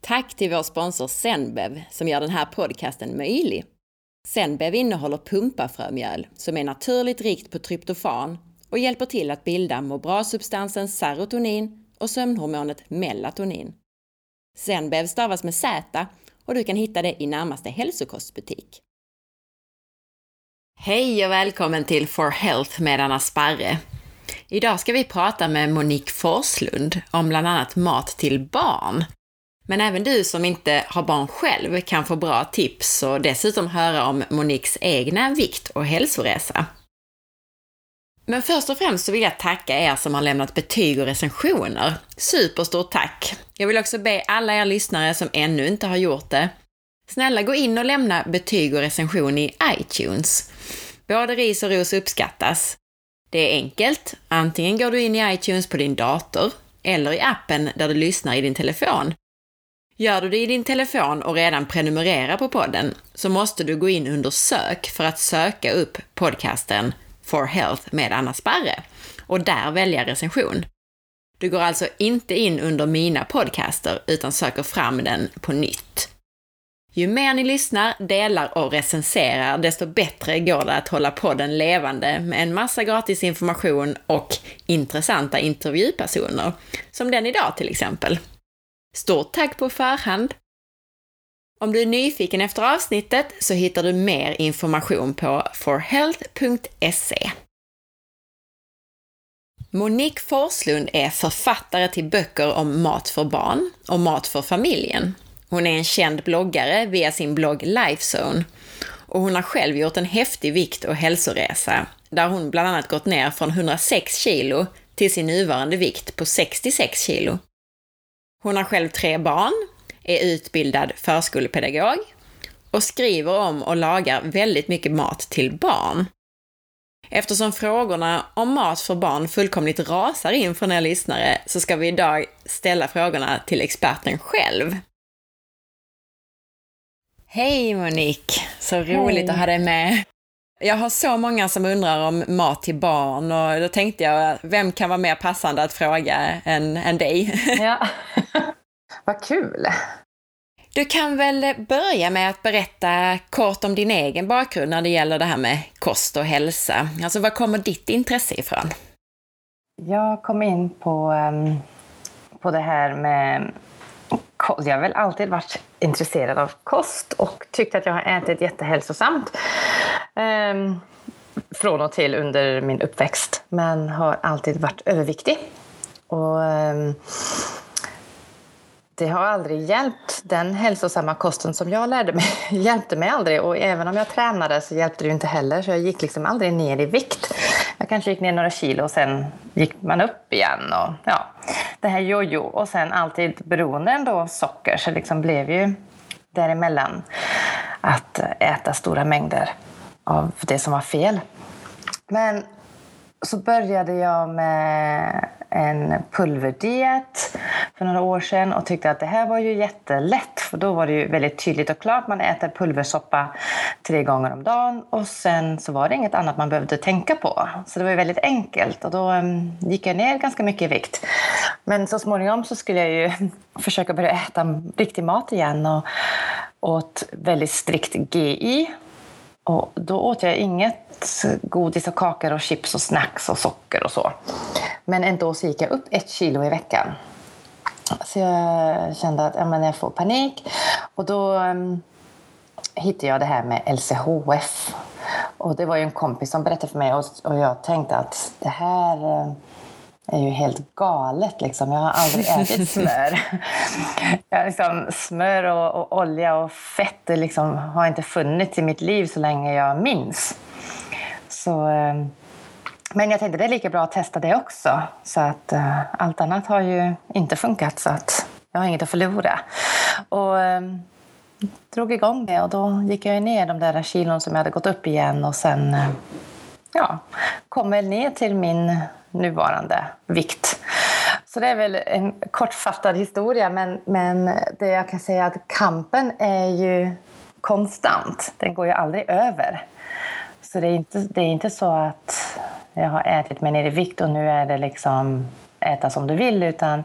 Tack till vår sponsor Zenbev som gör den här podcasten möjlig. Zenbev innehåller pumpafrömjöl som är naturligt rikt på tryptofan och hjälper till att bilda må bra-substansen serotonin och sömnhormonet melatonin. Zenbev stavas med Z och du kan hitta det i närmaste hälsokostbutik. Hej och välkommen till For Health med Anna Sparre. Idag ska vi prata med Monique Forslund om bland annat mat till barn. Men även du som inte har barn själv kan få bra tips och dessutom höra om Moniques egna vikt och hälsoresa. Men först och främst så vill jag tacka er som har lämnat betyg och recensioner. Superstort tack! Jag vill också be alla er lyssnare som ännu inte har gjort det, snälla gå in och lämna betyg och recension i iTunes. Både ris och ros uppskattas. Det är enkelt. Antingen går du in i iTunes på din dator eller i appen där du lyssnar i din telefon. Gör du det i din telefon och redan prenumererar på podden så måste du gå in under sök för att söka upp podcasten For Health med Anna Sparre och där välja recension. Du går alltså inte in under mina podcaster utan söker fram den på nytt. Ju mer ni lyssnar, delar och recenserar, desto bättre går det att hålla podden levande med en massa gratis information och intressanta intervjupersoner, som den idag till exempel. Stort tack på förhand! Om du är nyfiken efter avsnittet så hittar du mer information på forhealth.se. Monique Forslund är författare till böcker om mat för barn och mat för familjen. Hon är en känd bloggare via sin blogg Lifezone och hon har själv gjort en häftig vikt och hälsoresa där hon bland annat gått ner från 106 kilo till sin nuvarande vikt på 66 kilo. Hon har själv tre barn, är utbildad förskolepedagog och skriver om och lagar väldigt mycket mat till barn. Eftersom frågorna om mat för barn fullkomligt rasar in från er lyssnare så ska vi idag ställa frågorna till experten själv. Hej Monique! Så roligt Hej. att ha dig med. Jag har så många som undrar om mat till barn och då tänkte jag, vem kan vara mer passande att fråga än, än dig? Ja, vad kul! Du kan väl börja med att berätta kort om din egen bakgrund när det gäller det här med kost och hälsa. Alltså, var kommer ditt intresse ifrån? Jag kom in på, ehm, på det här med jag har väl alltid varit intresserad av kost och tyckt att jag har ätit jättehälsosamt. Um, från och till under min uppväxt, men har alltid varit överviktig. Och, um, det har aldrig hjälpt. Den hälsosamma kosten som jag lärde mig hjälpte mig aldrig. Och även om jag tränade så hjälpte det inte heller. Så jag gick liksom aldrig ner i vikt. Jag kanske gick ner några kilo och sen gick man upp igen. Och, ja, det här jojo. Och sen alltid beroende ändå av socker. Så det liksom blev ju däremellan att äta stora mängder av det som var fel. Men så började jag med en pulverdiet för några år sedan och tyckte att det här var ju jättelätt för då var det ju väldigt tydligt och klart. Man äter pulversoppa tre gånger om dagen och sen så var det inget annat man behövde tänka på. Så det var ju väldigt enkelt och då mm, gick jag ner ganska mycket i vikt. Men så småningom så skulle jag ju försöka börja äta riktig mat igen och åt väldigt strikt GI och då åt jag inget godis och kakor och chips och snacks och socker och så. Men ändå så gick jag upp ett kilo i veckan. Så jag kände att ja, men jag får panik. Och då um, hittade jag det här med LCHF. Och det var ju en kompis som berättade för mig och, och jag tänkte att det här uh, är ju helt galet. Liksom. Jag har aldrig ätit smör. jag liksom, smör och, och, olja och fett liksom, har inte funnits i mitt liv så länge jag minns. Så, eh, men jag tänkte det är lika bra att testa det också. Så att uh, allt annat har ju inte funkat så att jag har inget att förlora. Och um, drog igång det och då gick jag ner de där kilon som jag hade gått upp igen och sen uh, ja, kom väl ner till min nuvarande vikt. Så det är väl en kortfattad historia, men, men det jag kan säga är att kampen är ju konstant. Den går ju aldrig över. Så det är inte, det är inte så att jag har ätit mig ner i vikt och nu är det liksom äta som du vill. Utan,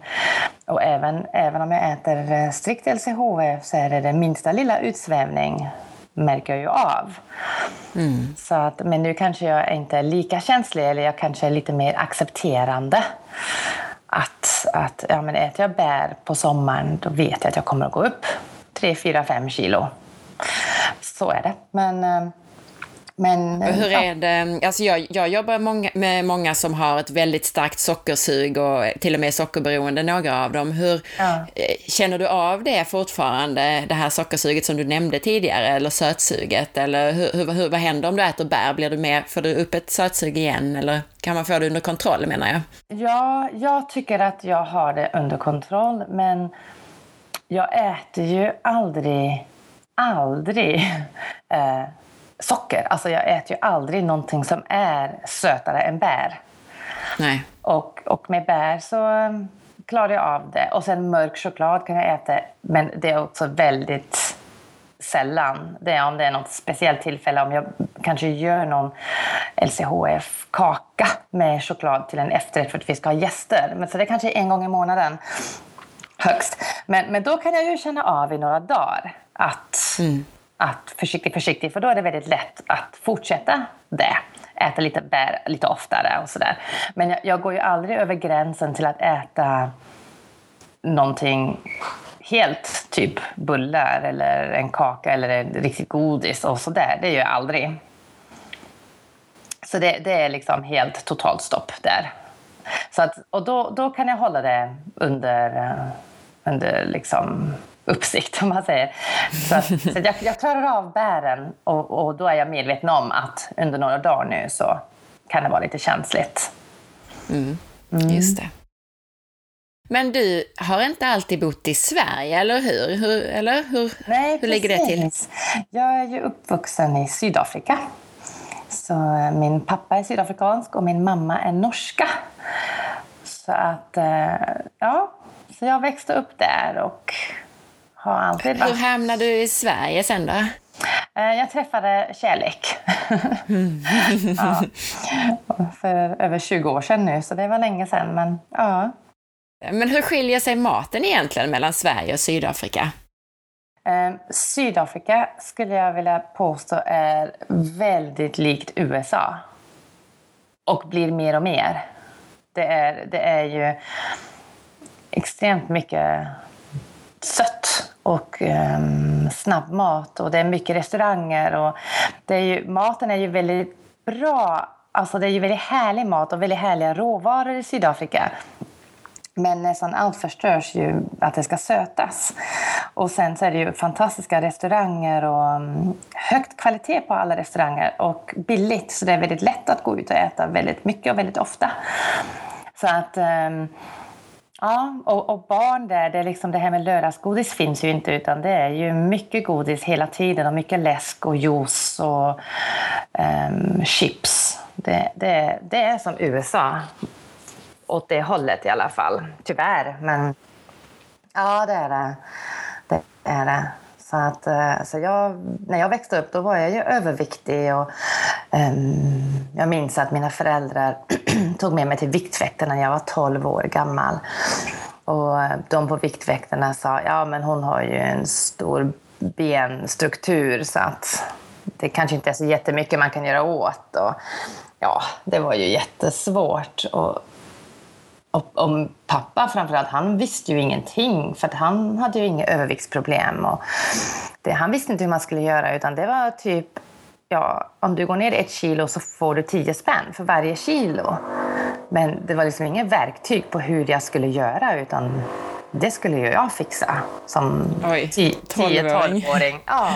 och även, även om jag äter strikt LCHF så är det den minsta lilla utsvävning märker jag ju av. Mm. Så att, men nu kanske jag inte är lika känslig eller jag kanske är lite mer accepterande. Att, att ja, men äter jag bär på sommaren då vet jag att jag kommer att gå upp 3, 4, 5 kilo. Så är det. Men eh, men, Hur är det? Alltså jag, jag jobbar många, med många som har ett väldigt starkt sockersug och till och med sockerberoende, några av dem. Hur ja. Eh, känner du av det fortfarande, det här sockersuget som du nämnde tidigare, eller sötsuget? Eller hur, hur, hur, vad händer om du äter bär? Blir du mer, får du upp ett sötsug igen? Eller kan man få det under kontroll menar jag? Ja, jag tycker att jag har det under kontroll, men jag äter ju aldrig, aldrig eh, socker. Alltså jag äter ju aldrig någonting som är sötare än bär. Nej. Och, och med bär så um, klarar jag av det. Och sen mörk choklad kan jag äta, men det är också väldigt sällan. Det är om det är något speciellt tillfälle, om jag kanske gör någon LCHF-kaka med choklad till en efterrätt för att vi ska ha gäster. Men så det är kanske är en gång i månaden högst. Men, men då kan jag ju känna av i några dagar att mm att försiktigt, försiktigt, för då är det väldigt lätt att fortsätta det. Äta lite bär lite oftare och sådär. Men jag, jag, går ju aldrig över gränsen till att äta någonting helt, typ bullar eller en kaka eller en riktigt godis och sådär. Det gör jag aldrig. Så det, det är liksom helt totalt stopp där. Så att, och då, då kan jag hålla det under, eh, under liksom uppsikt om man säger. Så, så jag, jag, klarar av bären och, och, då är jag medveten om att under några dagar nu så kan det vara lite känsligt. Mm. Mm. Just det. Men du har inte alltid bott i Sverige, eller hur? hur eller hur, Nej, hur ligger det till? Jag är ju uppvuxen i Sydafrika. Så eh, min pappa är sydafrikansk och min mamma är norska. Så att, eh, ja, så jag växte upp där och har alltid varit. Hur hamnade du i Sverige sen då? Eh, jag träffade kärlek. ja. För över 20 år sedan nu, så det var länge sedan. Men, ja. men hur skiljer sig maten egentligen mellan Sverige och Sydafrika? Eh, Sydafrika skulle jag vilja påstå är väldigt likt USA. Och blir mer och mer. Det är, det är ju extremt mycket sött och eh, snabbmat och det är mycket restauranger. Och det är ju, maten är ju väldigt bra. Alltså det är ju väldigt härlig mat och väldigt härliga råvaror i Sydafrika. Men nästan allt förstörs ju att det ska sötas. Och sen så är det ju fantastiska restauranger och ehm, högt kvalitet på alla restauranger och billigt. Så det är väldigt lätt att gå ut och äta väldigt mycket och väldigt ofta. Så att ehm, Ja, och, och, barn där, det, är liksom det här med lördagsgodis finns ju inte utan det är ju mycket godis hela tiden och mycket läsk och juice och um, chips. Det, det, det är som USA. Åt det hållet i alla fall, tyvärr. Men ja, det är det. Det är det. Så, att, eh, så jag, när jag växte upp då var jag ju överviktig. Och, um, jag minns att mina föräldrar tog med mig till Viktväktarna när jag var 12 år gammal. Och eh, de på Viktväktarna sa ja men hon har ju en stor benstruktur så att det kanske inte är så jättemycket man kan göra åt. Och, ja, det var ju jättesvårt. Och, och, och pappa framförallt, han visste ju ingenting för att han hade ju inga överviktsproblem. Och det, han visste inte hur man skulle göra utan det var typ ja, om du går ner ett kilo så får du tio spänn för varje kilo. Men det var liksom inget verktyg på hur jag skulle göra utan det skulle ju jag fixa som 10-12-åring. Ja.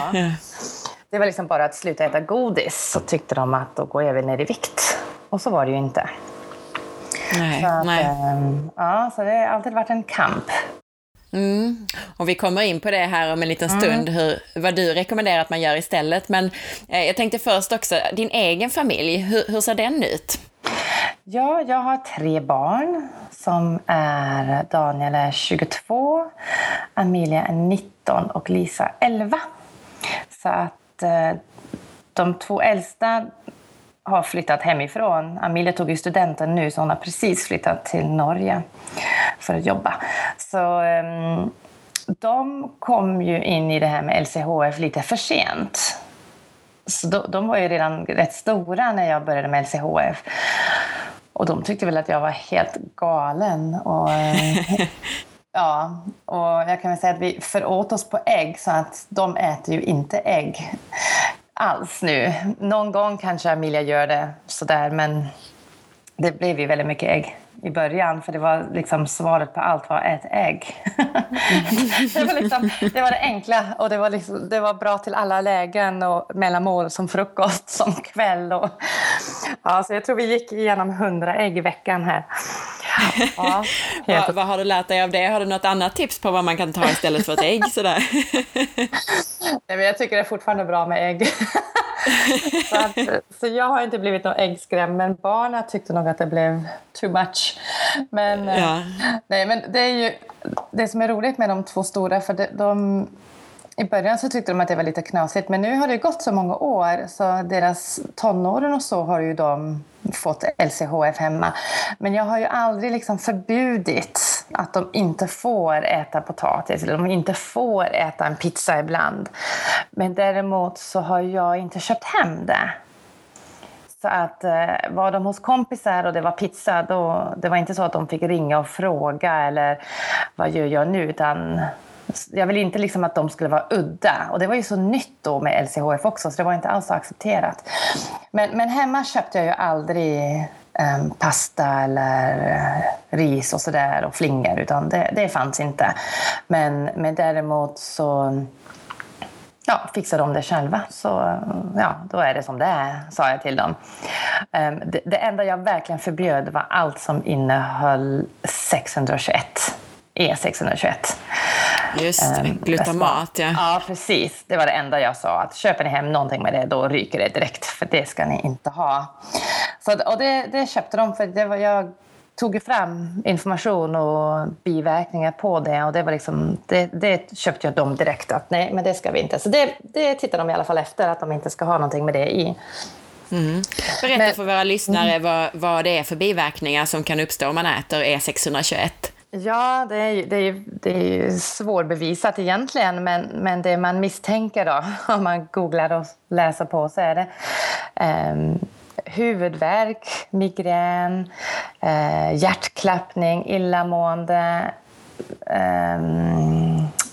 Det var liksom bara att sluta äta godis så tyckte de att då går jag väl ner i vikt. Och så var det ju inte. Nej, så att, nej. Ehm, ja, så det har alltid varit en kamp. Mm. Och vi kommer in på det här om en liten mm. stund, mm. hur, vad du rekommenderar att man gör istället. Men eh, jag tänkte först också, din egen familj, hur, hur ser den ut? Ja, jag har tre barn som är Daniel är 22, Amelia är 19 och Lisa 11. Så att eh, de två äldsta har flyttat hemifrån. Amelia tog ju studenten nu så hon har precis flyttat till Norge för att jobba. Så um, de kom ju in i det här med LCHF lite för sent. Så de, de var ju redan rätt stora när jag började med LCHF. Och de tyckte väl att jag var helt galen. Och, ja, och jag kan väl säga att vi föråt oss på ägg så att de äter ju inte ägg alls nu. Någon gång kanske Amelia gör det sådär men det blev ju väldigt mycket ägg i början för det var liksom svaret på allt var ät ägg. det, var liksom, det var det enkla och det var, liksom, det var bra till alla lägen och mellanmål som frukost, som kväll. Och, ja, så jag tror vi gick igenom hundra ägg i veckan här. Ja, vad, vad, har du lärt dig av det? Har du något annat tips på vad man kan ta istället för ett ägg? Sådär? Nej, men jag tycker det är fortfarande bra med ägg. Så, att, så, jag har inte blivit någon äggskrämd, men barnen tyckte nog att det blev too much. Men, eh, ja. nej, men det är ju det som är roligt med de två stora, för de, de i början så tyckte de att det var lite knasigt, men nu har det gått så många år så deras tonåren och så har ju de fått LCHF hemma. Men jag har ju aldrig liksom förbjudit att de inte får äta potatis eller de inte får äta en pizza ibland. Men däremot så har jag inte köpt hem det. Så att eh, var de hos kompisar och det var pizza, då, det var inte så att de fick ringa och fråga eller vad gör jag nu? Utan jag ville inte liksom att de skulle vara udda. Och det var ju så nytt då med LCHF också, så det var inte alls så accepterat. Men, men hemma köpte jag ju aldrig um, pasta eller uh, ris och sådär och flingor, utan det, det fanns inte. Men, men däremot så ja, fixar de det själva. Så ja, då är det som det är, sa jag till dem. Um, det, det enda jag verkligen förbjöd var allt som innehöll 621. E621. Just um, glutamat, ja. Ja, precis. Det var det enda jag sa. Att köper ni hem någonting med det, då ryker det direkt. För det ska ni inte ha. Så, och det, det köpte de, för det var, jag tog fram information och biverkningar på det. Och det, var liksom, det, det köpte jag dem direkt. att Nej, men det ska vi inte. Så det, det tittar de i alla fall efter, att de inte ska ha någonting med det i. Mm. Berätta men, för våra lyssnare mm. vad, vad det är för biverkningar som kan uppstå om man äter E621. Ja, det är, det är, det är ju svårbevisat egentligen, men, men det man misstänker då, om man googlar och läser på, så är det um, huvudvärk, migrän, eh, hjärtklappning, illamående. Eh,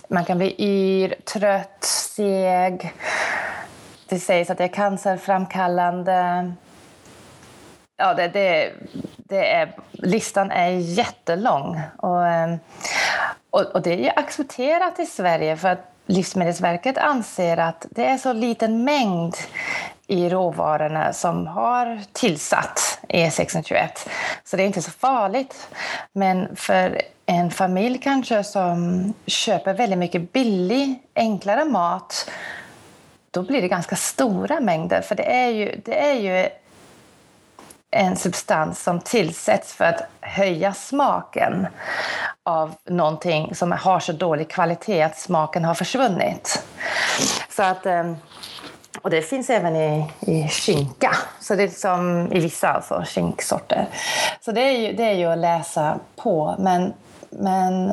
man kan bli yr, trött, seg. Det sägs att det är cancerframkallande. Ja, det, det, det är, listan är jättelång. Och, ehm, och, och, det är ju accepterat i Sverige för att Livsmedelsverket anser att det är så liten mängd i råvarorna som har tillsatt E621. Så det är inte så farligt. Men för en familj kanske som köper väldigt mycket billig, enklare mat då blir det ganska stora mängder. För det är ju, det är ju en substans som tillsätts för att höja smaken av någonting som har så dålig kvalitet att smaken har försvunnit. Så att, ehm, och det finns även i, i skinka, så det är liksom, i vissa alltså, skinksorter. Så det är ju, det är ju att läsa på. Men, men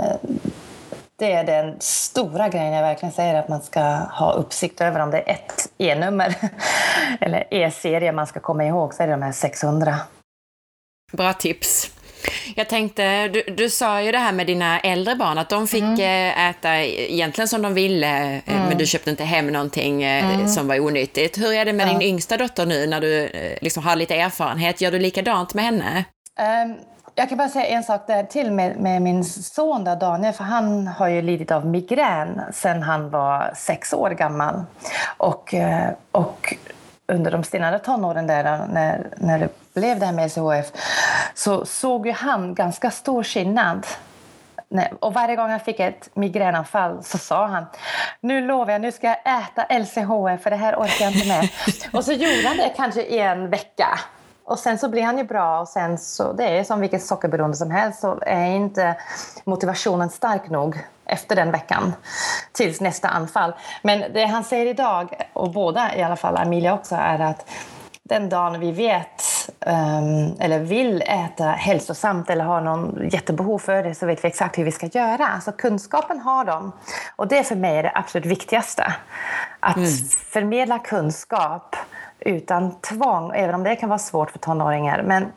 det är den stora grejen jag verkligen säger att man ska ha uppsikt över. Om det är ett E-nummer eller E-serie man ska komma ihåg så är det de här 600. Bra tips. Jag tänkte, du, du sa ju det här med dina äldre barn, att de fick mm. Eh, äta egentligen som de ville, eh, mm. men du köpte inte hem någonting eh, mm. som var onyttigt. Hur är det med ja. din yngsta dotter nu när du liksom har lite erfarenhet? Gör du likadant med henne? Um, jag kan bara säga en sak där till med, med min son där, Daniel, för han har ju lidit av migrän sedan han var sex år gammal. Och, och under de senare tonåren där, när, när det blev det här med LCHF, så såg ju han ganska stor skillnad och varje gång han fick ett migränanfall så sa han nu lovar jag, nu ska jag äta LCHF för det här orkar jag inte med. och så gjorde han det kanske i en vecka. Och sen så blir han ju bra och sen så, det är som vilket sockerberoende som helst, så är inte motivationen stark nog efter den veckan tills nästa anfall. Men det han säger idag, och båda i alla fall, Amelia också, är att den dagen vi vet um, eller vill äta hälsosamt eller har någon jättebehov för det så vet vi exakt hur vi ska göra. Alltså kunskapen har de. Och det för mig är det absolut viktigaste. Att mm. förmedla kunskap utan tvång, även om det kan vara svårt för tonåringar. Men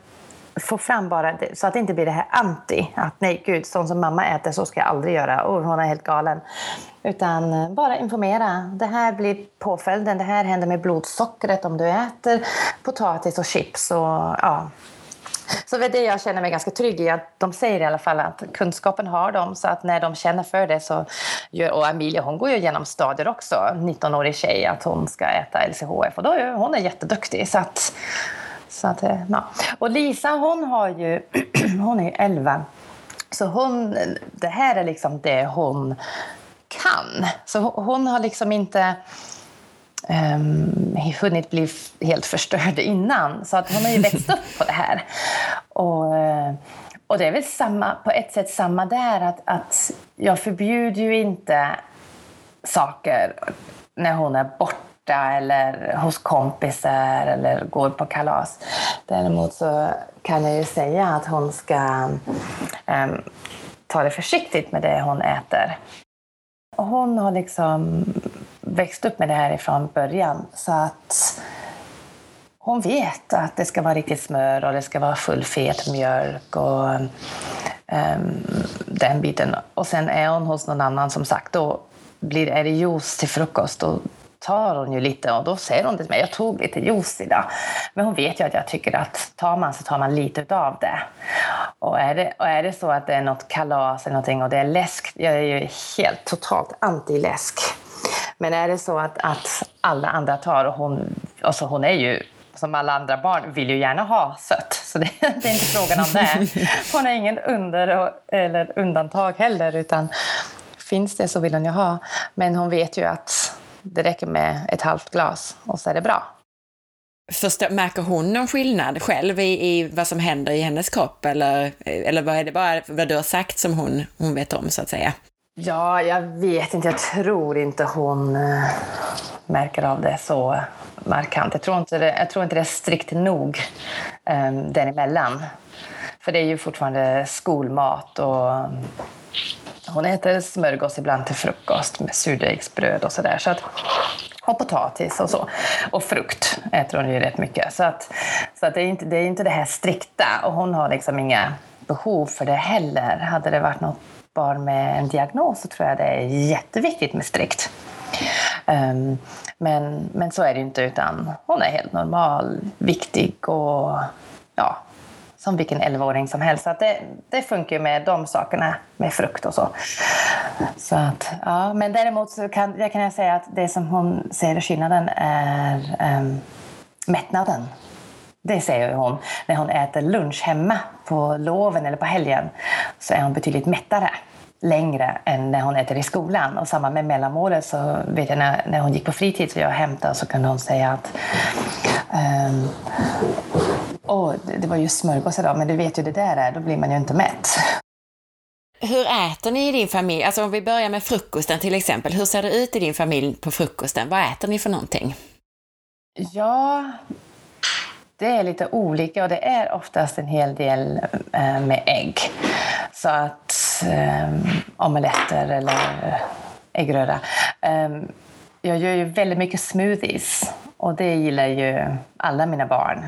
få fram bara det, så att det inte blir det här anti. Att nej gud, sånt som mamma äter så ska jag aldrig göra. Oh, hon är helt galen. Utan eh, bara informera. Det här blir påföljden. Det här händer med blodsockret om du äter potatis och chips. Och, ja. Så det är det jag känner mig ganska trygg i. Att de säger i alla fall att kunskapen har de. Så att när de känner för det så gör... Och Amelia hon går ju igenom stadier också. 19-årig tjej. Att hon ska äta LCHF. Och då är hon är jätteduktig. Så att, så att, eh, ja. Och Lisa hon har ju... hon är 11. Så hon, det här är liksom det hon kan. Så hon har liksom inte um, hunnit bli helt förstörd innan. Så att hon har ju växt upp på det här. Och, eh, och det är väl samma, på ett sätt samma där. Att, att jag förbjuder ju inte saker när hon är borta eller hos kompisar eller går på kalas. Däremot så kan jag ju säga att hon ska um, ta det försiktigt med det hon äter. Hon har liksom växt upp med det här ifrån början. Så att hon vet att det ska vara riktigt smör och det ska vara full fet mjölk och um, den biten. Och sen är hon hos någon annan som sagt, då blir, är det juice till frukost. och tar hon ju lite och då säger hon det till mig, jag tog lite juice idag. Men hon vet ju att jag tycker att tar man så tar man lite av det. Och är det, och är det så att det är något kalas eller någonting och det är läsk, jag är ju helt totalt anti-läsk. Men är det så att, att alla andra tar och hon, alltså hon är ju som alla andra barn vill ju gärna ha sött. Så det, det är inte frågan om det. Hon är ingen under eller undantag heller utan finns det så vill hon ju ha. Men hon vet ju att det räcker med ett halvt glas och så är det bra. Förstå, märker hon någon skillnad själv i, i vad som händer i hennes kropp eller, eller vad är det bara vad du har sagt som hon, hon vet om så att säga? Ja, jag vet inte. Jag tror inte hon äh, märker av det så markant. Jag tror inte det, jag tror inte det är strikt nog äh, däremellan. För det är ju fortfarande skolmat och hon äter smörgås ibland till frukost med surdegsbröd och sådär. Så och potatis och så. Och frukt äter hon ju rätt mycket. Så, att, så att det, är inte, det är inte det här strikta. Och hon har liksom inga behov för det heller. Hade det varit något barn med en diagnos så tror jag det är jätteviktigt med strikt. Um, men, men så är det inte, utan hon är helt normal, viktig och ja, som vilken 11-åring som helst. Så att det, det funkar med de sakerna, med frukt och så. så att, ja, men däremot så kan jag, kan jag säga att det som hon ser skillnaden är um, mättnaden. Det säger hon. När hon äter lunch hemma på loven eller på helgen så är hon betydligt mättare längre än när hon äter i skolan. Och samma med mellanmålet så vet jag när, när hon gick på fritid så jag hämtade så kunde hon säga att um, Åh, det var ju smörgås idag, men du vet ju det där är, då blir man ju inte mätt. Hur äter ni i din familj? Alltså om vi börjar med frukosten till exempel. Hur ser det ut i din familj på frukosten? Vad äter ni för någonting? Ja, det är lite olika och det är oftast en hel del äh, med ägg. Så att äh, omeletter eller äggröra. Äh, jag gör ju väldigt mycket smoothies och det gillar ju alla mina barn.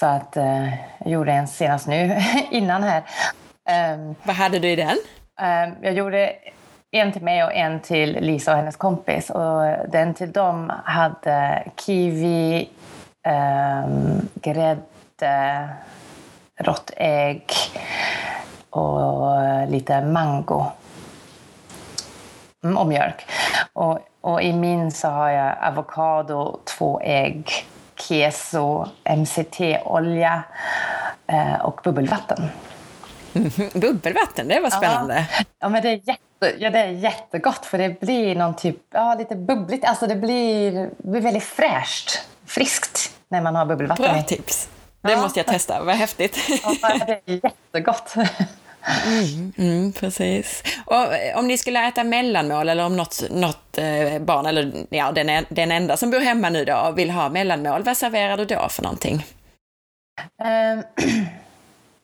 Så att eh, jag gjorde en senast nu innan här. Um, Vad hade du i den? Um, jag gjorde en till mig och en till Lisa och hennes kompis. Och den till dem hade kiwi, um, grädde, rått ägg och lite mango. Mm, och mjölk. Och, och i min så har jag avokado, två ägg, keso, MCT-olja eh, och bubbelvatten. bubbelvatten, det var spännande. Ja, ja men det är, jätte, ja, det är jättegott för det blir någon typ, ja lite bubbligt, alltså det blir, det blir väldigt fräscht, friskt när man har bubbelvatten Bra tips! Det ja. måste jag testa, vad häftigt. Ja, det är jättegott. Mm, mm, precis. Och eh, om ni skulle äta mellanmål eller om något, något eh, barn, eller ja, den, den enda som bor hemma nu då, vill ha mellanmål, vad serverar du då för någonting? Um,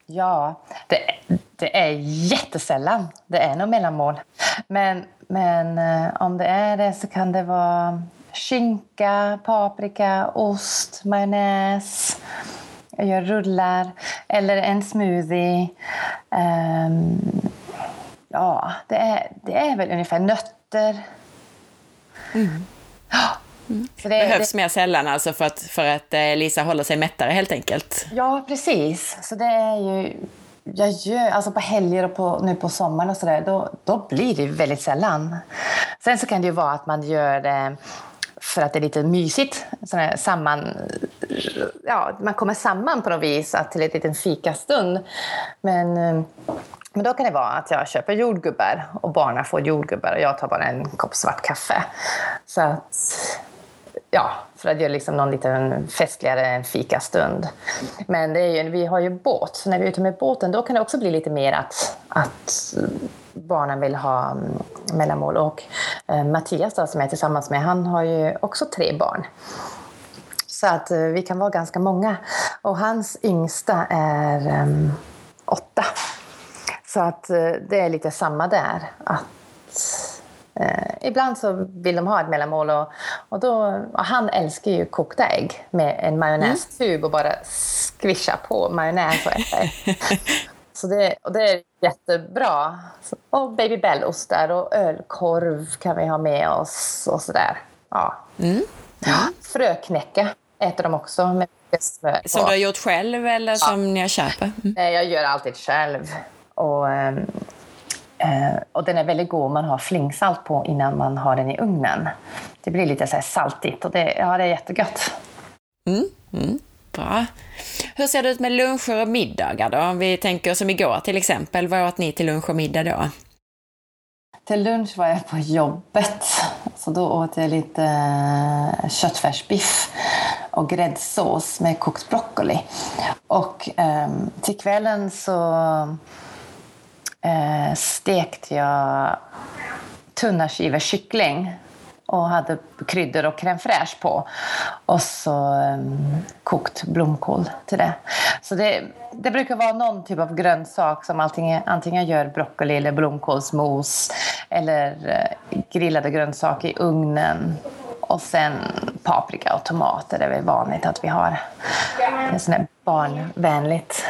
ja, det, det är jättesällan det är något mellanmål. Men, men eh, om det är det så kan det vara skinka, paprika, ost, majonnäs. Jag gör rullar eller en smoothie. Um, ja, det är, det är väl ungefär nötter. Mm. Mm. det, Behövs det... mer sällan alltså för att, för att eh, Lisa håller sig mättare helt enkelt? Ja, precis. Så det är ju... Jag gör, alltså på helger och på, nu på sommaren och sådär, då, då blir det väldigt sällan. Sen så kan det ju vara att man gör det för att det är lite mysigt. Sådär samman, ja, man kommer samman på något vis till en liten fikastund. Men, eh, men då kan det vara att jag köper jordgubbar och barnen får jordgubbar och jag tar bara en kopp svart kaffe. Så att, ja, för att göra liksom någon liten festligare fikastund. Men det är ju, vi har ju båt, så när vi är ute med båten då kan det också bli lite mer att, att barnen vill ha mm, mellanmål. Och Eh, Mattias då, som jag är tillsammans med, han har ju också tre barn. Så att eh, vi kan vara ganska många. Och hans yngsta är um, åtta. Så att eh, det är lite samma där. Att, eh, ibland så vill de ha ett mellanmål och, och, då, och han älskar ju kokta ägg med en majonnästub mm. och bara skvischa på majonnäs och äta. Så det, och det är jättebra. Och Baby Bell-ostar och ölkorv kan vi ha med oss och sådär. Ja. Mm. Ja. Fröknäcke äter de också. Med smör. Som du har gjort själv eller som ni köper? Mm. Nej, jag gör alltid själv. Och, äh, och den är väldigt god om man har flingsalt på innan man har den i ugnen. Det blir lite så saltigt och det, ja, det är jättegött. Mm. Mm. Bra. Hur ser det ut med luncher och middagar då? Om vi tänker som igår till exempel, vad åt ni till lunch och middag då? Till lunch var jag på jobbet, så då åt jag lite eh, köttfärsbiff och gräddsås med kokt broccoli. Och eh, till kvällen så eh, stekte jag tunna skivor kyckling och hade kryddor och crème fraîche på. Och så um, kokt blomkål till det. Så det, det brukar vara någon typ av grönsak som antingen, antingen gör broccoli eller blomkålsmos eller uh, grillade grönsaker i ugnen. Och sen paprika och tomater det är väl vanligt att vi har. Det är sånt barnvänligt.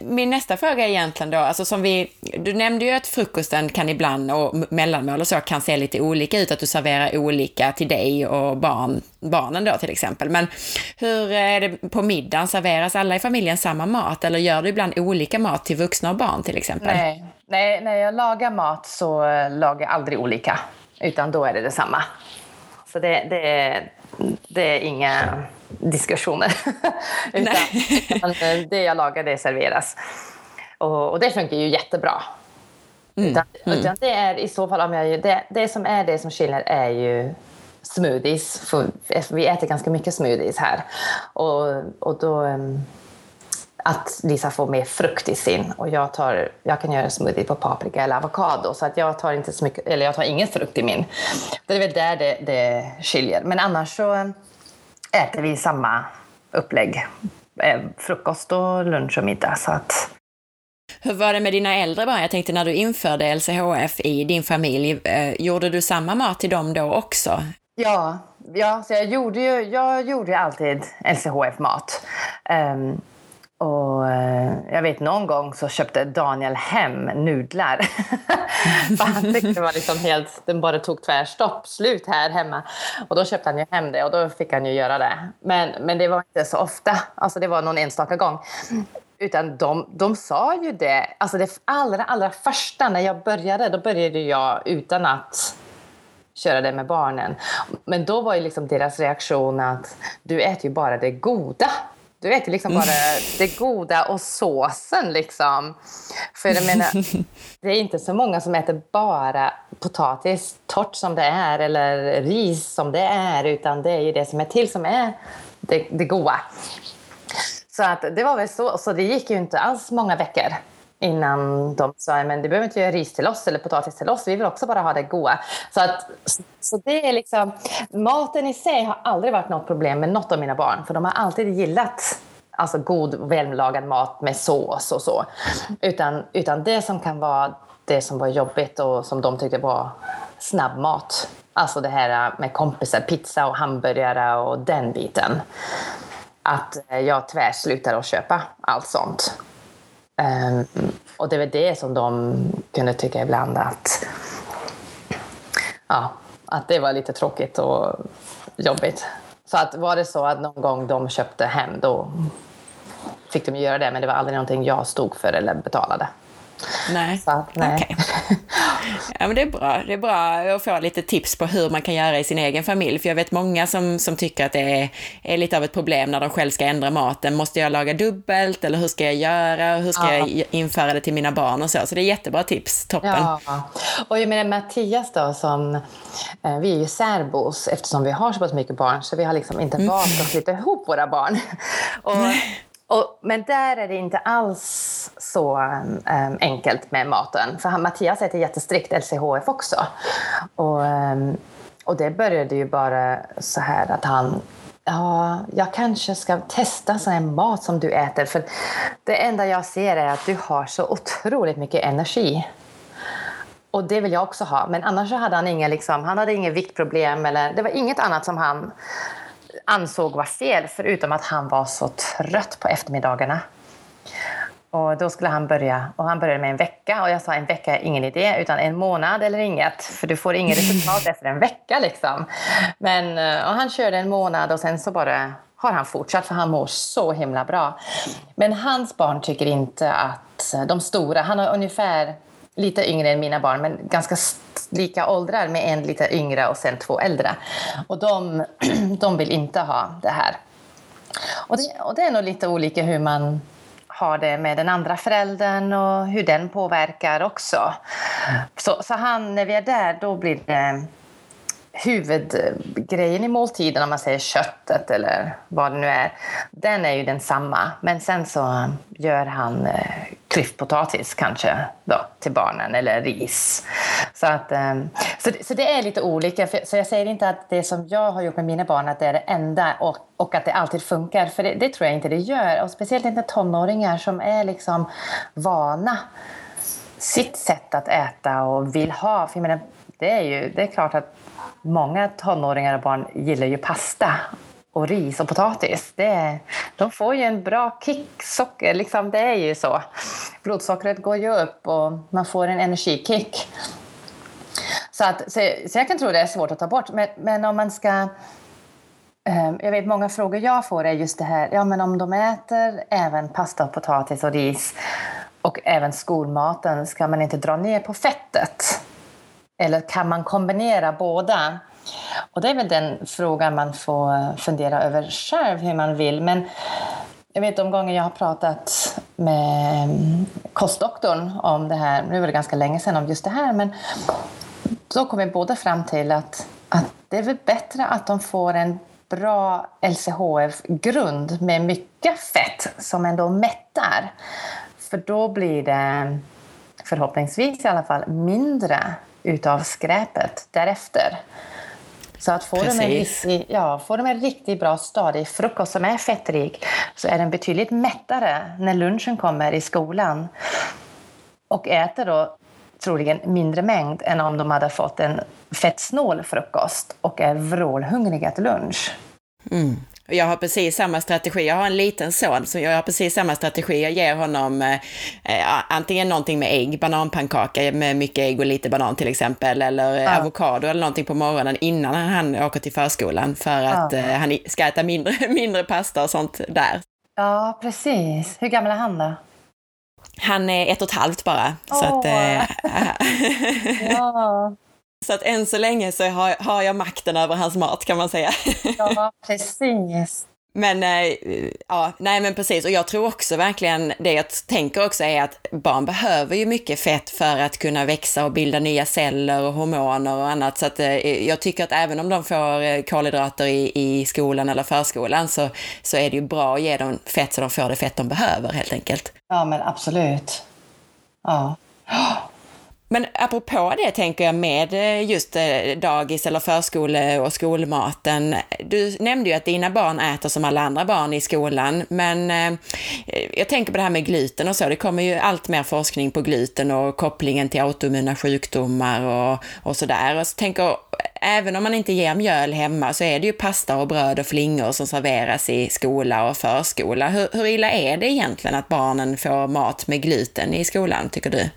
Min nästa fråga är egentligen då, alltså som vi, du nämnde ju att frukosten kan ibland och mellanmål och så kan se lite olika ut, att du serverar olika till dig och barn, barnen då till exempel. Men hur är det på middagen? Serveras alla i familjen samma mat eller gör du ibland olika mat till vuxna och barn till exempel? Nej, Nej när jag lagar mat så eh, lagar jag aldrig olika, utan då är det detsamma. Så det, det, det är inga diskussioner. utan, utan det jag lagar, det serveras. Och, och det funkar ju jättebra. Mm. Utan, mm. utan, det är i så fall, om jag, det, det som är det som skiljer är ju smoothies. För, vi äter ganska mycket smoothies här. Och, och då... Um, att Lisa får mer frukt i sin. Och jag, tar, jag kan göra smoothie på paprika eller avokado. Så att jag tar inte så mycket, eller jag tar ingen frukt i min. Det är väl där det, det skiljer. Men annars så äter vi samma upplägg. Eh, frukost och lunch och middag. Så att... Hur var det med dina äldre barn? Jag tänkte när du införde LCHF i din familj, eh, gjorde du samma mat till dem då också? Ja, ja så jag gjorde ju jag gjorde alltid LCHF-mat. Um, ehm, och eh, jag vet någon gång så köpte Daniel hem nudlar. han tyckte det var liksom helt, den bara tog tvärstopp, slut här hemma. Och då köpte han ju hem det och då fick han ju göra det. Men, men det var inte så ofta, alltså det var någon enstaka gång. Utan de, de sa ju det, alltså det allra, allra första när jag började, då började jag utan att köra det med barnen. Men då var ju liksom deras reaktion att du äter ju bara det goda. Du vet, liksom bara det goda och såsen liksom. För jag menar, det är inte så många som äter bara potatis torrt som det är eller ris som det är, utan det är ju det som är till som är det, det goda. Så att det var väl så, så det gick ju inte alls många veckor innan de sa men du behöver inte göra ris till oss eller potatis till oss, vi vill också bara ha det goda. Så, att, så det är liksom, maten i sig har aldrig varit något problem med något av mina barn, för de har alltid gillat alltså god vällagad mat med sås och så. Utan, utan det som kan vara det som var jobbigt och som de tyckte var snabbmat. Alltså det här med kompisar, pizza och hamburgare och den biten. Att eh, jag tvärslutar att köpa allt sånt. Um, och det var det som de kunde tycka ibland att, ja, att det var lite tråkigt och jobbigt. Så att var det så att någon gång de köpte hem då fick de göra det men det var aldrig någonting jag stod för eller betalade. Nej. Så, nej. Okay. Ja, men det är bra. Det är bra att få lite tips på hur man kan göra i sin egen familj. För jag vet många som, som tycker att det är, är lite av ett problem när de själv ska ändra maten. Måste jag laga dubbelt eller hur ska jag göra? Hur ska ja. jag införa det till mina barn och så? Så det är jättebra tips. Toppen. Ja. Och jag menar Mattias då som, eh, vi är ju särbos eftersom vi har så pass mycket barn så vi har liksom inte valt att flytta ihop våra barn. Och, och, men där är det inte alls så um, enkelt med maten. För han, Mattias äter jättestrikt LCHF också. Och, um, och det började ju bara så här att han Ja, jag kanske ska testa sån här mat som du äter. För det enda jag ser är att du har så otroligt mycket energi. Och det vill jag också ha. Men annars hade han inga, liksom, han hade inga viktproblem. Eller, det var inget annat som han ansåg var fel, förutom att han var så trött på eftermiddagarna. Och då skulle han börja, och han började med en vecka och jag sa en vecka är ingen idé utan en månad eller inget för du får inget resultat efter en vecka liksom. Men eh, och han körde en månad och sen så bara har han fortsatt för han mår så himla bra. Men hans barn tycker inte att de stora, han har ungefär lite yngre än mina barn men ganska lika åldrar med en lite yngre och sen två äldre. Och de, de vill inte ha det här. Och det, och det är nog lite olika hur man har det med den andra föräldern och hur den påverkar också. Så, så han, när vi är där, då blir det huvudgrejen i måltiden, om man säger köttet eller vad det nu är, den är ju densamma. Men sen så gör han eh, klyftpotatis kanske då, till barnen eller ris. Så, att, eh, så, så det är lite olika. Så jag säger inte att det som jag har gjort med mina barn att det är det enda och, och att det alltid funkar, för det, det tror jag inte det gör. Och speciellt inte tonåringar som är liksom vana sitt sätt att äta och vill ha. För jag menar, det är ju det är klart att många tonåringar och barn gillar ju pasta och ris och potatis. Det de får ju en bra kick, socker, liksom, det är ju så. Blodsockret går ju upp och man får en energikick. Så, att, så, så jag kan tro det är svårt att ta bort. Men, men om man ska... Eh, jag vet många frågor jag får är just det här, ja men om de äter även pasta, och potatis och ris och även skolmaten, ska man inte dra ner på fettet? Eller kan man kombinera båda? Och det är väl den frågan man får fundera över själv, hur man vill. Men jag vet de gånger jag har pratat med mm, kostdoktorn om det här, nu var det ganska länge sedan om just det här, men då kom vi båda fram till att, att det är väl bättre att de får en bra LCHF-grund med mycket fett som ändå mättar. För då blir det förhoppningsvis i alla fall mindre utav skräpet därefter. Så att få de, en riktig, ja, får de en riktigt bra stadig frukost som är fettrik så är den betydligt mättare när lunchen kommer i skolan. Och äter då troligen mindre mängd än om de hade fått en fettsnål frukost och är vrålhungriga till lunch. Mm. Jag har precis samma strategi. Jag har en liten son, så jag har precis samma strategi. Jag ger honom eh, eh, antingen någonting med ägg, bananpannkaka med mycket ägg och lite banan till exempel, eller ja. avokado eller någonting på morgonen innan han åker till förskolan för att ja. eh, han ska äta mindre, mindre pasta och sånt där. Ja, precis. Hur gammal är han då? Han är ett och ett halvt bara. Oh. Så att, eh, ja. Så att än så länge så har, har jag makten över hans mat kan man säga. Ja, precis. Men eh, ja, nej men precis. Och jag tror också verkligen, det jag tänker också är att barn behöver ju mycket fett för att kunna växa och bilda nya celler och hormoner och annat. Så att eh, jag tycker att även om de får eh, kolhydrater i, i skolan eller förskolan så, så är det ju bra att ge dem fett så de får det fett de behöver helt enkelt. Ja men absolut. Ja. Men apropå det tänker jag med eh, just eh, dagis eller förskole och skolmaten. Du nämnde ju att dina barn äter som alla andra barn i skolan, men eh, jag tänker på det här med gluten och så. Det kommer ju allt mer forskning på gluten och kopplingen till autoimmuna sjukdomar och, och sådär. Och så tänker, även om man inte ger mjöl hemma så är det ju pasta och bröd och flingor som serveras i skola och förskola. Hur, hur illa är det egentligen att barnen får mat med gluten i skolan, tycker du?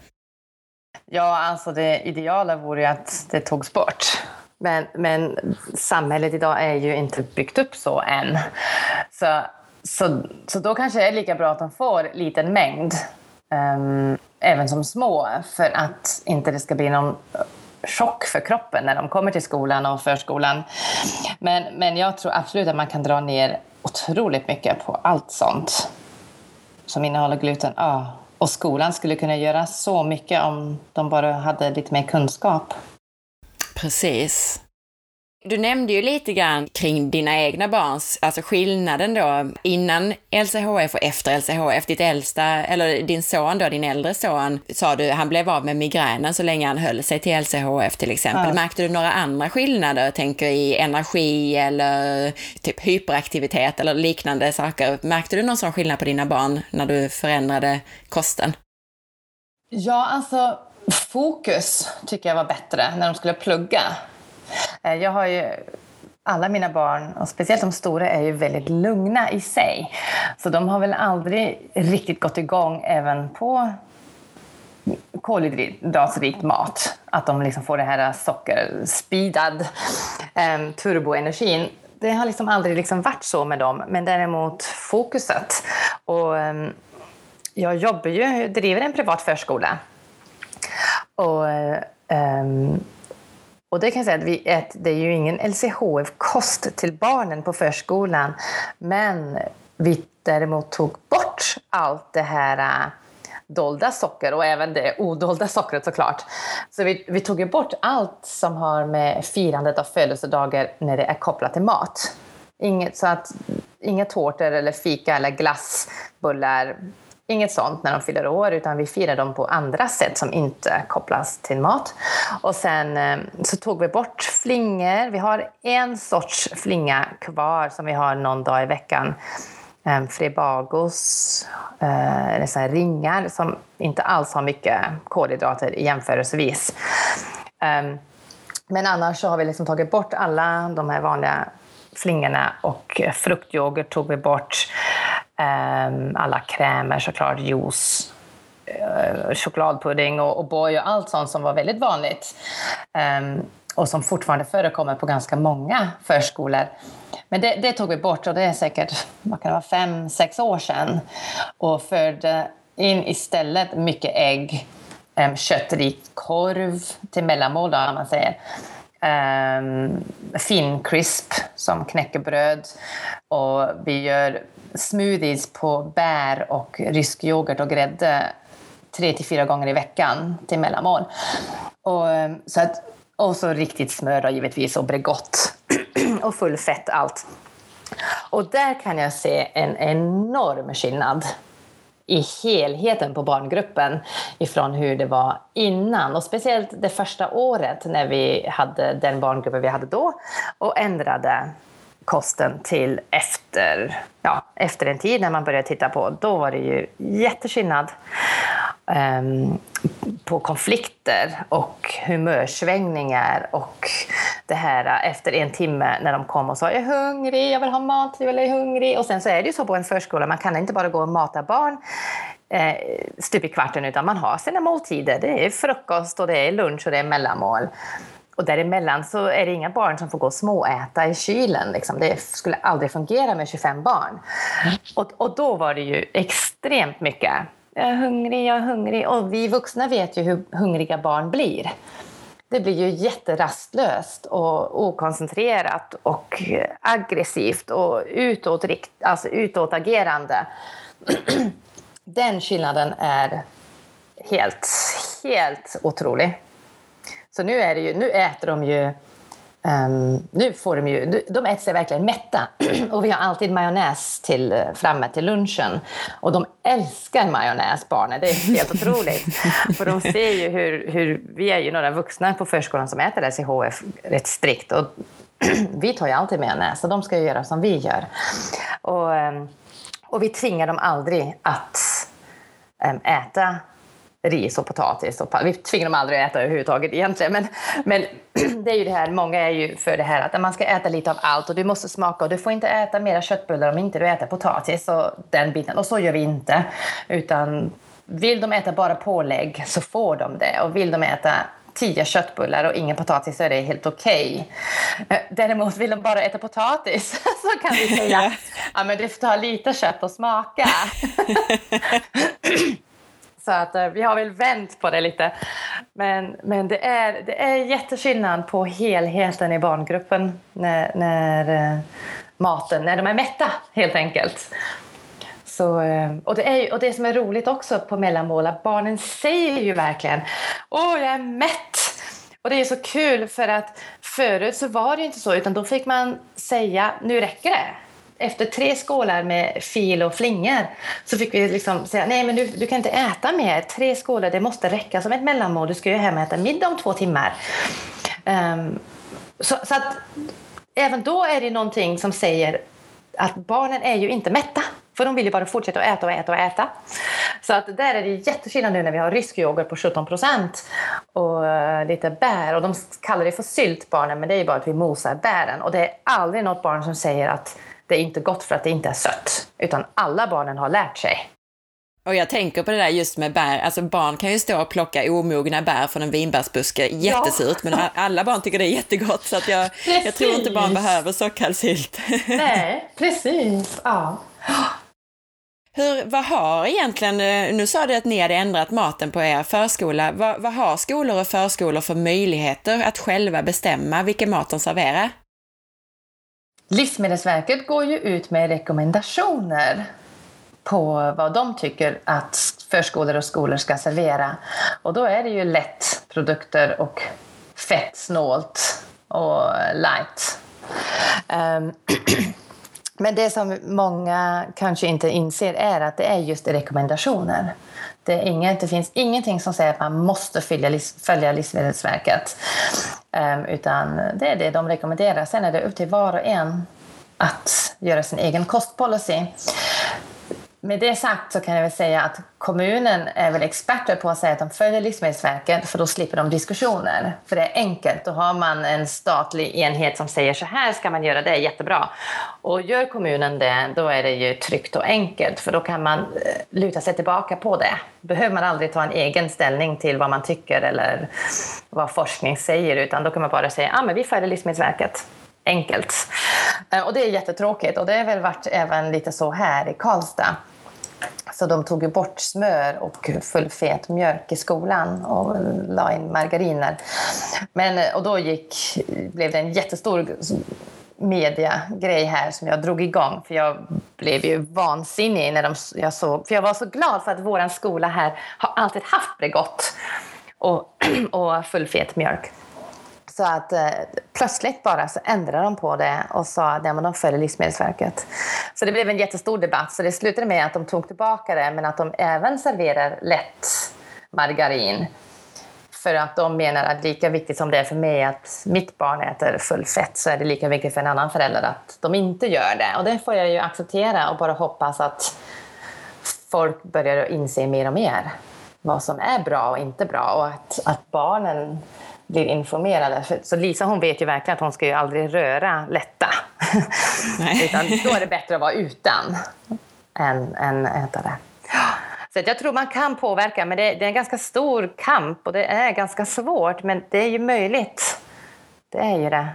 Ja, alltså det ideala vore ju att det togs bort. Men, men samhället idag är ju inte byggt upp så än. Så, så, så då kanske det är lika bra att de får liten mängd, um, även som små, för att inte det ska bli någon chock för kroppen när de kommer till skolan och förskolan. Men, men jag tror absolut att man kan dra ner otroligt mycket på allt sånt som innehåller gluten. Ah, och skolan skulle kunna göra så mycket om de bara hade lite mer kunskap. Precis. Du nämnde ju lite grann kring dina egna barns, alltså skillnaden då innan LCHF och efter LCHF. Ditt äldsta, eller din son då, din äldre son, sa du, han blev av med migränen så länge han höll sig till LCHF till exempel. Ja. Märkte du några andra skillnader, tänker i energi eller typ hyperaktivitet eller liknande saker? Märkte du någon sån skillnad på dina barn när du förändrade kosten? Ja, alltså fokus tycker jag var bättre när de skulle plugga. Eh, jag har ju alla mina barn, och speciellt de stora, är ju väldigt lugna i sig. Så de har väl aldrig riktigt gått igång även på kolhydratsrikt mat. Att de liksom får det här sockerspeedad um, turboenergin. Det har liksom aldrig liksom varit så med dem, men däremot fokuset. Och, ehm, jag jobbar ju, driver en privat förskola. Och um, och det kan jag säga att, vi, att det är ju ingen LCHF-kost till barnen på förskolan, men vi däremot tog bort allt det här äh, dolda socker och även det odolda sockret såklart. Så vi, vi tog ju bort allt som har med firandet av födelsedagar när det är kopplat till mat. Inget, så att, inga tårtor eller fika eller glassbullar Inget sånt när de fyller år, utan vi firar dem på andra sätt som inte kopplas till mat. Och sen eh, så tog vi bort flingor. Vi har en sorts flinga kvar som vi har någon dag i veckan. Fribagos, Frebagos, eh, eh ringar som inte alls har mycket kolhydrater jämförelsevis. Ehm, men annars så har vi liksom tagit bort alla de här vanliga flingorna och fruktyoghurt tog vi bort. Ehm, alla krämer såklart, juice, eh, chokladpudding och, och och allt sånt som var väldigt vanligt. Ehm, och som fortfarande förekommer på ganska många förskolor. Men det, det, tog vi bort och det är säkert vad kan det vara, fem, sex år sedan. Och förde in istället mycket ägg, ehm, köttrik korv till mellanmål, då, man säger. Ehm, um, Fincrisp som knäckebröd. Och vi gör smoothies på bär och rysk yoghurt och grädde tre till fyra gånger i veckan till mellanmål. Och, ehm, så att, och så riktigt smör då, givetvis och Bregott och full fett allt. Och där kan jag se en enorm skillnad i helheten på barngruppen ifrån hur det var innan. Och speciellt det första året när vi hade den barngruppen vi hade då och ändrade kosten till efter, ja, efter en tid när man började titta på. Då var det ju jätteskillnad um, ehm, på konflikter och humörsvängningar och det här äh, efter en timme när de kom och sa jag är hungrig, jag vill ha mat, jag är hungrig. Och sen så är det ju så på en förskola, man kan inte bara gå och mata barn eh, stup i kvarten utan man har sina måltider. Det är frukost och det är lunch och det är mellanmål. Och däremellan så är det inga barn som får gå och småäta i kylen. Liksom. Det skulle aldrig fungera med 25 barn. Och, och då var det ju extremt mycket. Jag är hungrig, jag är hungrig. Och vi vuxna vet ju hur hungriga barn blir. Det blir ju jätterastlöst och okoncentrerat och aggressivt och utåtrikt, alltså utåtagerande. Den skillnaden är helt, helt otrolig. Så nu, är det ju, nu äter de ju Um, nu får de ju, de äter sig verkligen mätta och vi har alltid majonnäs till, framme till lunchen. Och de älskar majonnäs, barnen. Det är helt otroligt. För de ser ju hur, hur, vi är ju några vuxna på förskolan som äter SIHF rätt strikt. Och vi tar ju alltid majonnäs och de ska ju göra som vi gör. Och, um, och vi tvingar dem aldrig att um, äta ris och potatis. Och, vi tvingar dem aldrig att äta överhuvudtaget egentligen. Men, men det är ju det här, många är ju för det här att man ska äta lite av allt och du måste smaka och du får inte äta mera köttbullar om inte du äter potatis och den biten. Och så gör vi inte. Utan vill de äta bara pålägg så får de det. Och vill de äta tio köttbullar och ingen potatis så är det helt okej. Okay. Eh, däremot vill de bara äta potatis så kan vi säga ja, men du får ta lite kött och smaka. Så att, eh, vi har väl vänt på det lite. Men, men det, är, det är jätteskillnad på helheten i barngruppen när, när eh, maten, när de är mätta helt enkelt. Så, eh, och, det är, och det som är roligt också på mellanmål, att barnen säger ju verkligen Åh, jag är mätt! Och det är så kul för att förut så var det inte så, utan då fick man säga nu räcker det efter tre skålar med fil och flingor så fick vi liksom säga nej men du, du kan inte äta mer. Tre skålar det måste räcka som ett mellanmål. Du ska ju hem och äta middag om två timmar. Um, så, så, att även då är det någonting som säger att barnen är ju inte mätta. För de vill ju bara fortsätta att äta och äta och äta. Så att där är det jätteskillnad nu när vi har rysk yoghurt på 17 procent och eh, lite bär. Och de kallar det för sylt barnen men det är ju bara att vi mosar bären. Och det är aldrig något barn som säger att det är inte gott för att det inte är sött, utan alla barnen har lärt sig. Och jag tänker på det där just med bär, alltså barn kan ju stå och plocka omogna bär från en vinbärsbuske, jättesurt, ja. men alla barn tycker det är jättegott så att jag, jag tror inte barn behöver sockersylt. Nej, precis. Ja. Hur, vad har egentligen, eh, nu sa du att ni hade ändrat maten på er förskola, vad, vad har skolor och förskolor för möjligheter att själva bestämma vilken mat de serverar? Livsmedelsverket går ju ut med rekommendationer på vad de tycker att förskolor och skolor ska servera. Och då är det ju lättprodukter och fettsnålt och light. Um, men det som många kanske inte inser är att det är just rekommendationer. Det, är inget, det finns ingenting som säger att man måste följa, följa Livsmedelsverket. Um, utan det är det de rekommenderar. Sen är det upp till var och en att göra sin egen kostpolicy. Med det sagt så kan jag väl säga att kommunen är väl experter på att säga att de följer Livsmedelsverket för då slipper de diskussioner. För det är enkelt. Då har man en statlig enhet som säger så här ska man göra, det är jättebra. Och gör kommunen det, då är det ju tryggt och enkelt för då kan man eh, luta sig tillbaka på det. Behöver man aldrig ta en egen ställning till vad man tycker eller vad forskning säger utan då kan man bara säga att ah, vi följer Livsmedelsverket enkelt. Eh, och det är jättetråkigt och det har väl varit även lite så här i Karlstad. Så de tog ju bort smör och full fet mjölk i skolan och la in margariner. Men, eh, och då gick, blev det en jättestor mediagrej här som jag drog igång för jag blev ju vansinnig när de, jag såg, för jag var så glad för att vår skola här har alltid haft Bregott och, och fullfet mjölk. Så att eh, plötsligt bara så ändrade de på det och sa att de följer Livsmedelsverket. Så det blev en jättestor debatt. Så det slutade med att de tog tillbaka det men att de även serverar lätt margarin. För att de menar att lika viktigt som det är för mig att mitt barn äter full fett så är det lika viktigt för en annan förälder att de inte gör det. Och det får jag ju acceptera och bara hoppas att folk börjar inse mer och mer vad som är bra och inte bra och att, att barnen blir informerade. Så Lisa hon vet ju verkligen att hon ska ju aldrig röra lätta. Utan då är det bättre att vara utan än, än äta det. Så jag tror man kan påverka, men det är, det är en ganska stor kamp och det är ganska svårt, men det är ju möjligt. Det är ju det.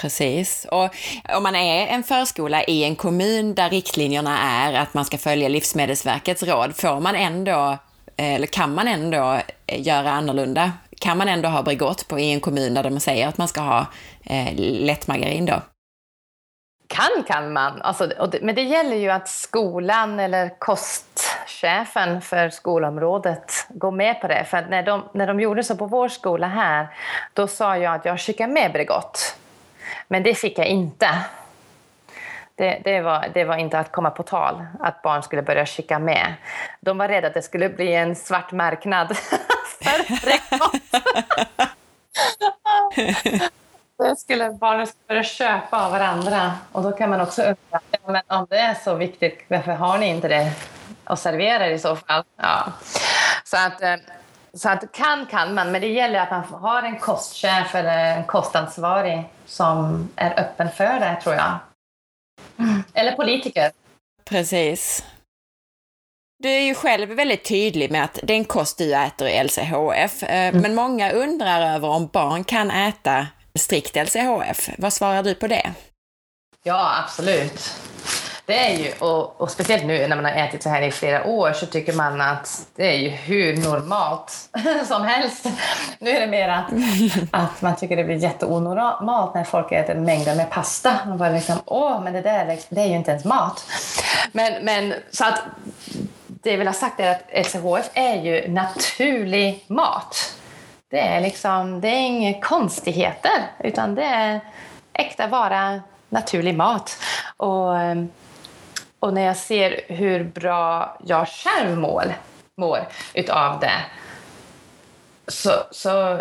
Precis. Och om man är en förskola i en kommun där riktlinjerna är att man ska följa Livsmedelsverkets råd, får man ändå, Eh, eller kan man ändå eh, göra annorlunda? kan man ändå ha Bregott på i en kommun där de säger att man ska ha eh, lättmargarin då? Kan kan man, alltså, det, men det gäller ju att skolan eller kostchefen för skolområdet går med på det. För när de, när de gjorde så på vår skola här, då sa jag att jag skickar med Bregott. Men det fick jag inte. Det, det, var, det var inte att komma på tal att barn skulle börja skicka med. De var rädda att det skulle bli en svart marknad för Då skulle barnen börja köpa av varandra. Och då kan man också undra, ja, men om det är så viktigt, varför har ni inte det och serverar i så fall? Ja. Så att, eh, så att kan kan man, men det gäller att man har en kostchef eller en kostansvarig som är öppen för det, tror jag. Eller politiker. Precis. Du är ju själv väldigt tydlig med att den kost du äter är LCHF, eh, mm. men många undrar över om barn kan äta strikt LCHF. Vad svarar du på det? Ja, absolut. Det är ju, och, och, speciellt nu när man har ätit så här i flera år så tycker man att det är ju hur normalt som helst. Nu är det mer att, att man tycker det blir jätteonormalt när folk äter mängder med pasta. Man bara liksom, åh, men det där det är ju inte ens mat. Men, men så att det jag vill ha sagt är att LCHF är ju naturlig mat. Det är liksom, det är inga konstigheter, utan det är äkta vara, naturlig mat. Och, och när jag ser hur bra jag själv mår, mår utav det så, så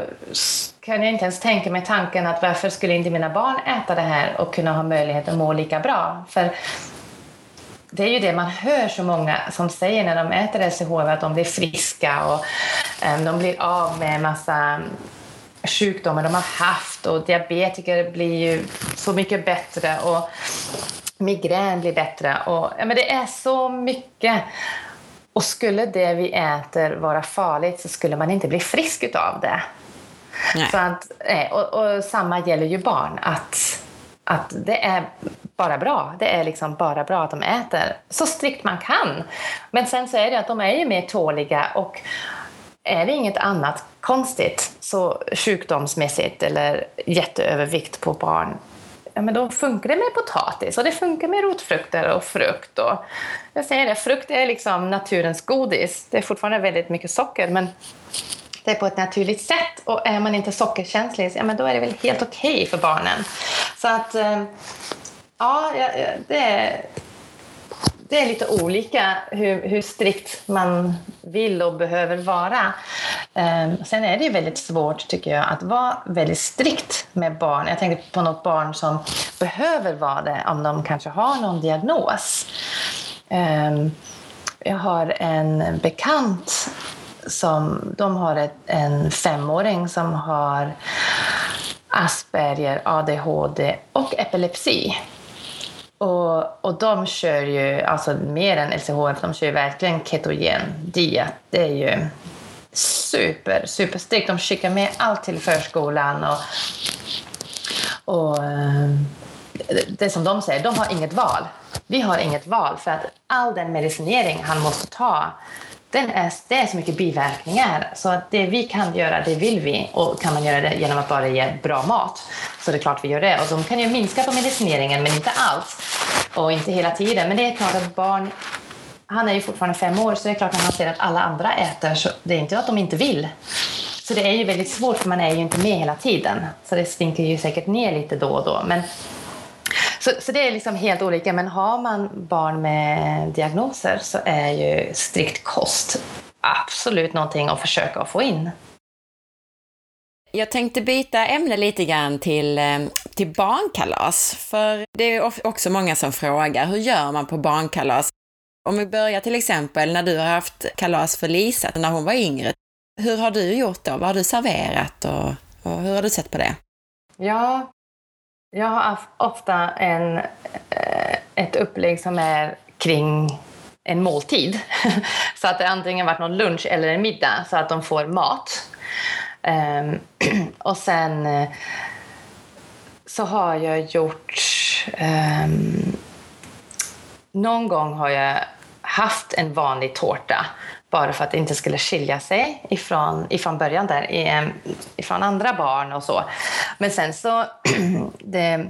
kan jag inte ens tänka mig tanken att varför skulle inte mina barn äta det här och kunna ha möjlighet att må lika bra? För det är ju det man hör så många som säger när de äter LCHF att de blir friska och eh, de blir av med en massa sjukdomar de har haft och diabetiker blir ju så mycket bättre och migrän blir bättre. Och, ja, men det är så mycket. Och skulle det vi äter vara farligt så skulle man inte bli frisk av det. Så att, eh, och, och samma gäller ju barn. att att det är bara bra. Det är liksom bara bra att de äter så strikt man kan. Men sen så är det att de är ju mer tåliga och är det inget annat konstigt, så sjukdomsmässigt eller jätteövervikt på barn, ja, men då funkar det med potatis och det funkar med rotfrukter och frukt. Och jag säger det, frukt är liksom naturens godis. Det är fortfarande väldigt mycket socker, men det är på ett naturligt sätt. Och är man inte sockerkänslig, ja, men då är det väl helt okej okay för barnen. Så att, eh, ja, det är, det är lite olika hur, hur strikt man vill och behöver vara. Um, sen är det ju väldigt svårt, tycker jag, att vara väldigt strikt med barn. Jag tänker på något barn som behöver vara det om de kanske har någon diagnos. Um, jag har en bekant som de har ett, en femåring som har Asperger, ADHD och epilepsi. Och, och de kör ju alltså mer än LCHF, de kör ju verkligen ketogen diet. Det är ju super, superstrikt. De skickar med allt till förskolan och, och eh, det som de säger, de har inget val. Vi har inget val för att all den medicinering han måste ta den är, det är så mycket biverkningar så det vi kan göra, det vill vi. Och kan man göra det genom att bara ge bra mat så det är klart vi gör det. Och de kan ju minska på medicineringen men inte alls och inte hela tiden. Men det är klart att barn han är ju fortfarande fem år så det är klart att han ser att alla andra äter så det är inte att de inte vill. Så det är ju väldigt svårt för man är ju inte med hela tiden. Så det stinker ju säkert ner lite då och då. Men så, så det är liksom helt olika. Men har man barn med diagnoser så är ju strikt kost absolut någonting att försöka få in. Jag tänkte byta ämne lite grann till, eh, till barnkalas, för det är också många som frågar, hur gör man på barnkalas? Om vi börjar till exempel när du har haft kalas för Lisa när hon var yngre. Hur har du gjort då? Vad har du serverat och, och hur har du sett på det? Ja, jag har ofta en, eh, ett upplägg som är kring en måltid. Så att det antingen varit någon lunch eller en middag så att de får mat. Ehm, och sen eh, så har jag gjort... Ehm, någon gång har jag haft en vanlig tårta bara för att det inte skulle skilja sig ifrån, ifrån början där, ifrån andra barn och så. Men sen så, det,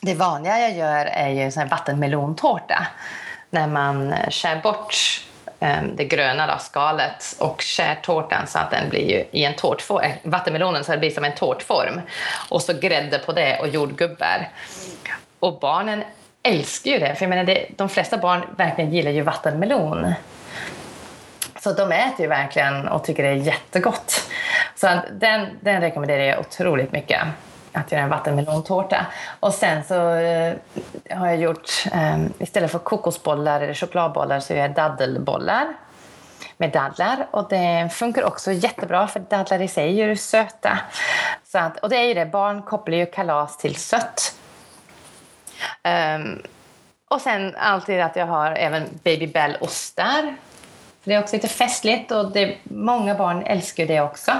det vanliga jag gör är ju sån här vattenmelontårta när man skär bort det gröna då, skalet och skär tårtan så att den blir ju i en tårtform, eh, vattenmelonen så att det blir som en tårtform. Och så grädde på det och jordgubbar. Och barnen älskar ju det, för jag menar det, de flesta barn verkligen gillar ju vattenmelon. Så de äter ju verkligen och tycker det är jättegott. Så den, den rekommenderar jag otroligt mycket att göra en vattenmelontårta. Och sen så eh, har jag gjort, eh, istället för kokosbollar eller chokladbollar så gör jag daddelbollar med dadlar. Och det funkar också jättebra för dadlar i sig är ju söta. Så att, och det är ju det, barn kopplar ju kalas till sött. Um, och sen alltid att jag har även Baby Bell-ostar. Det är också lite festligt och det, många barn älskar det också.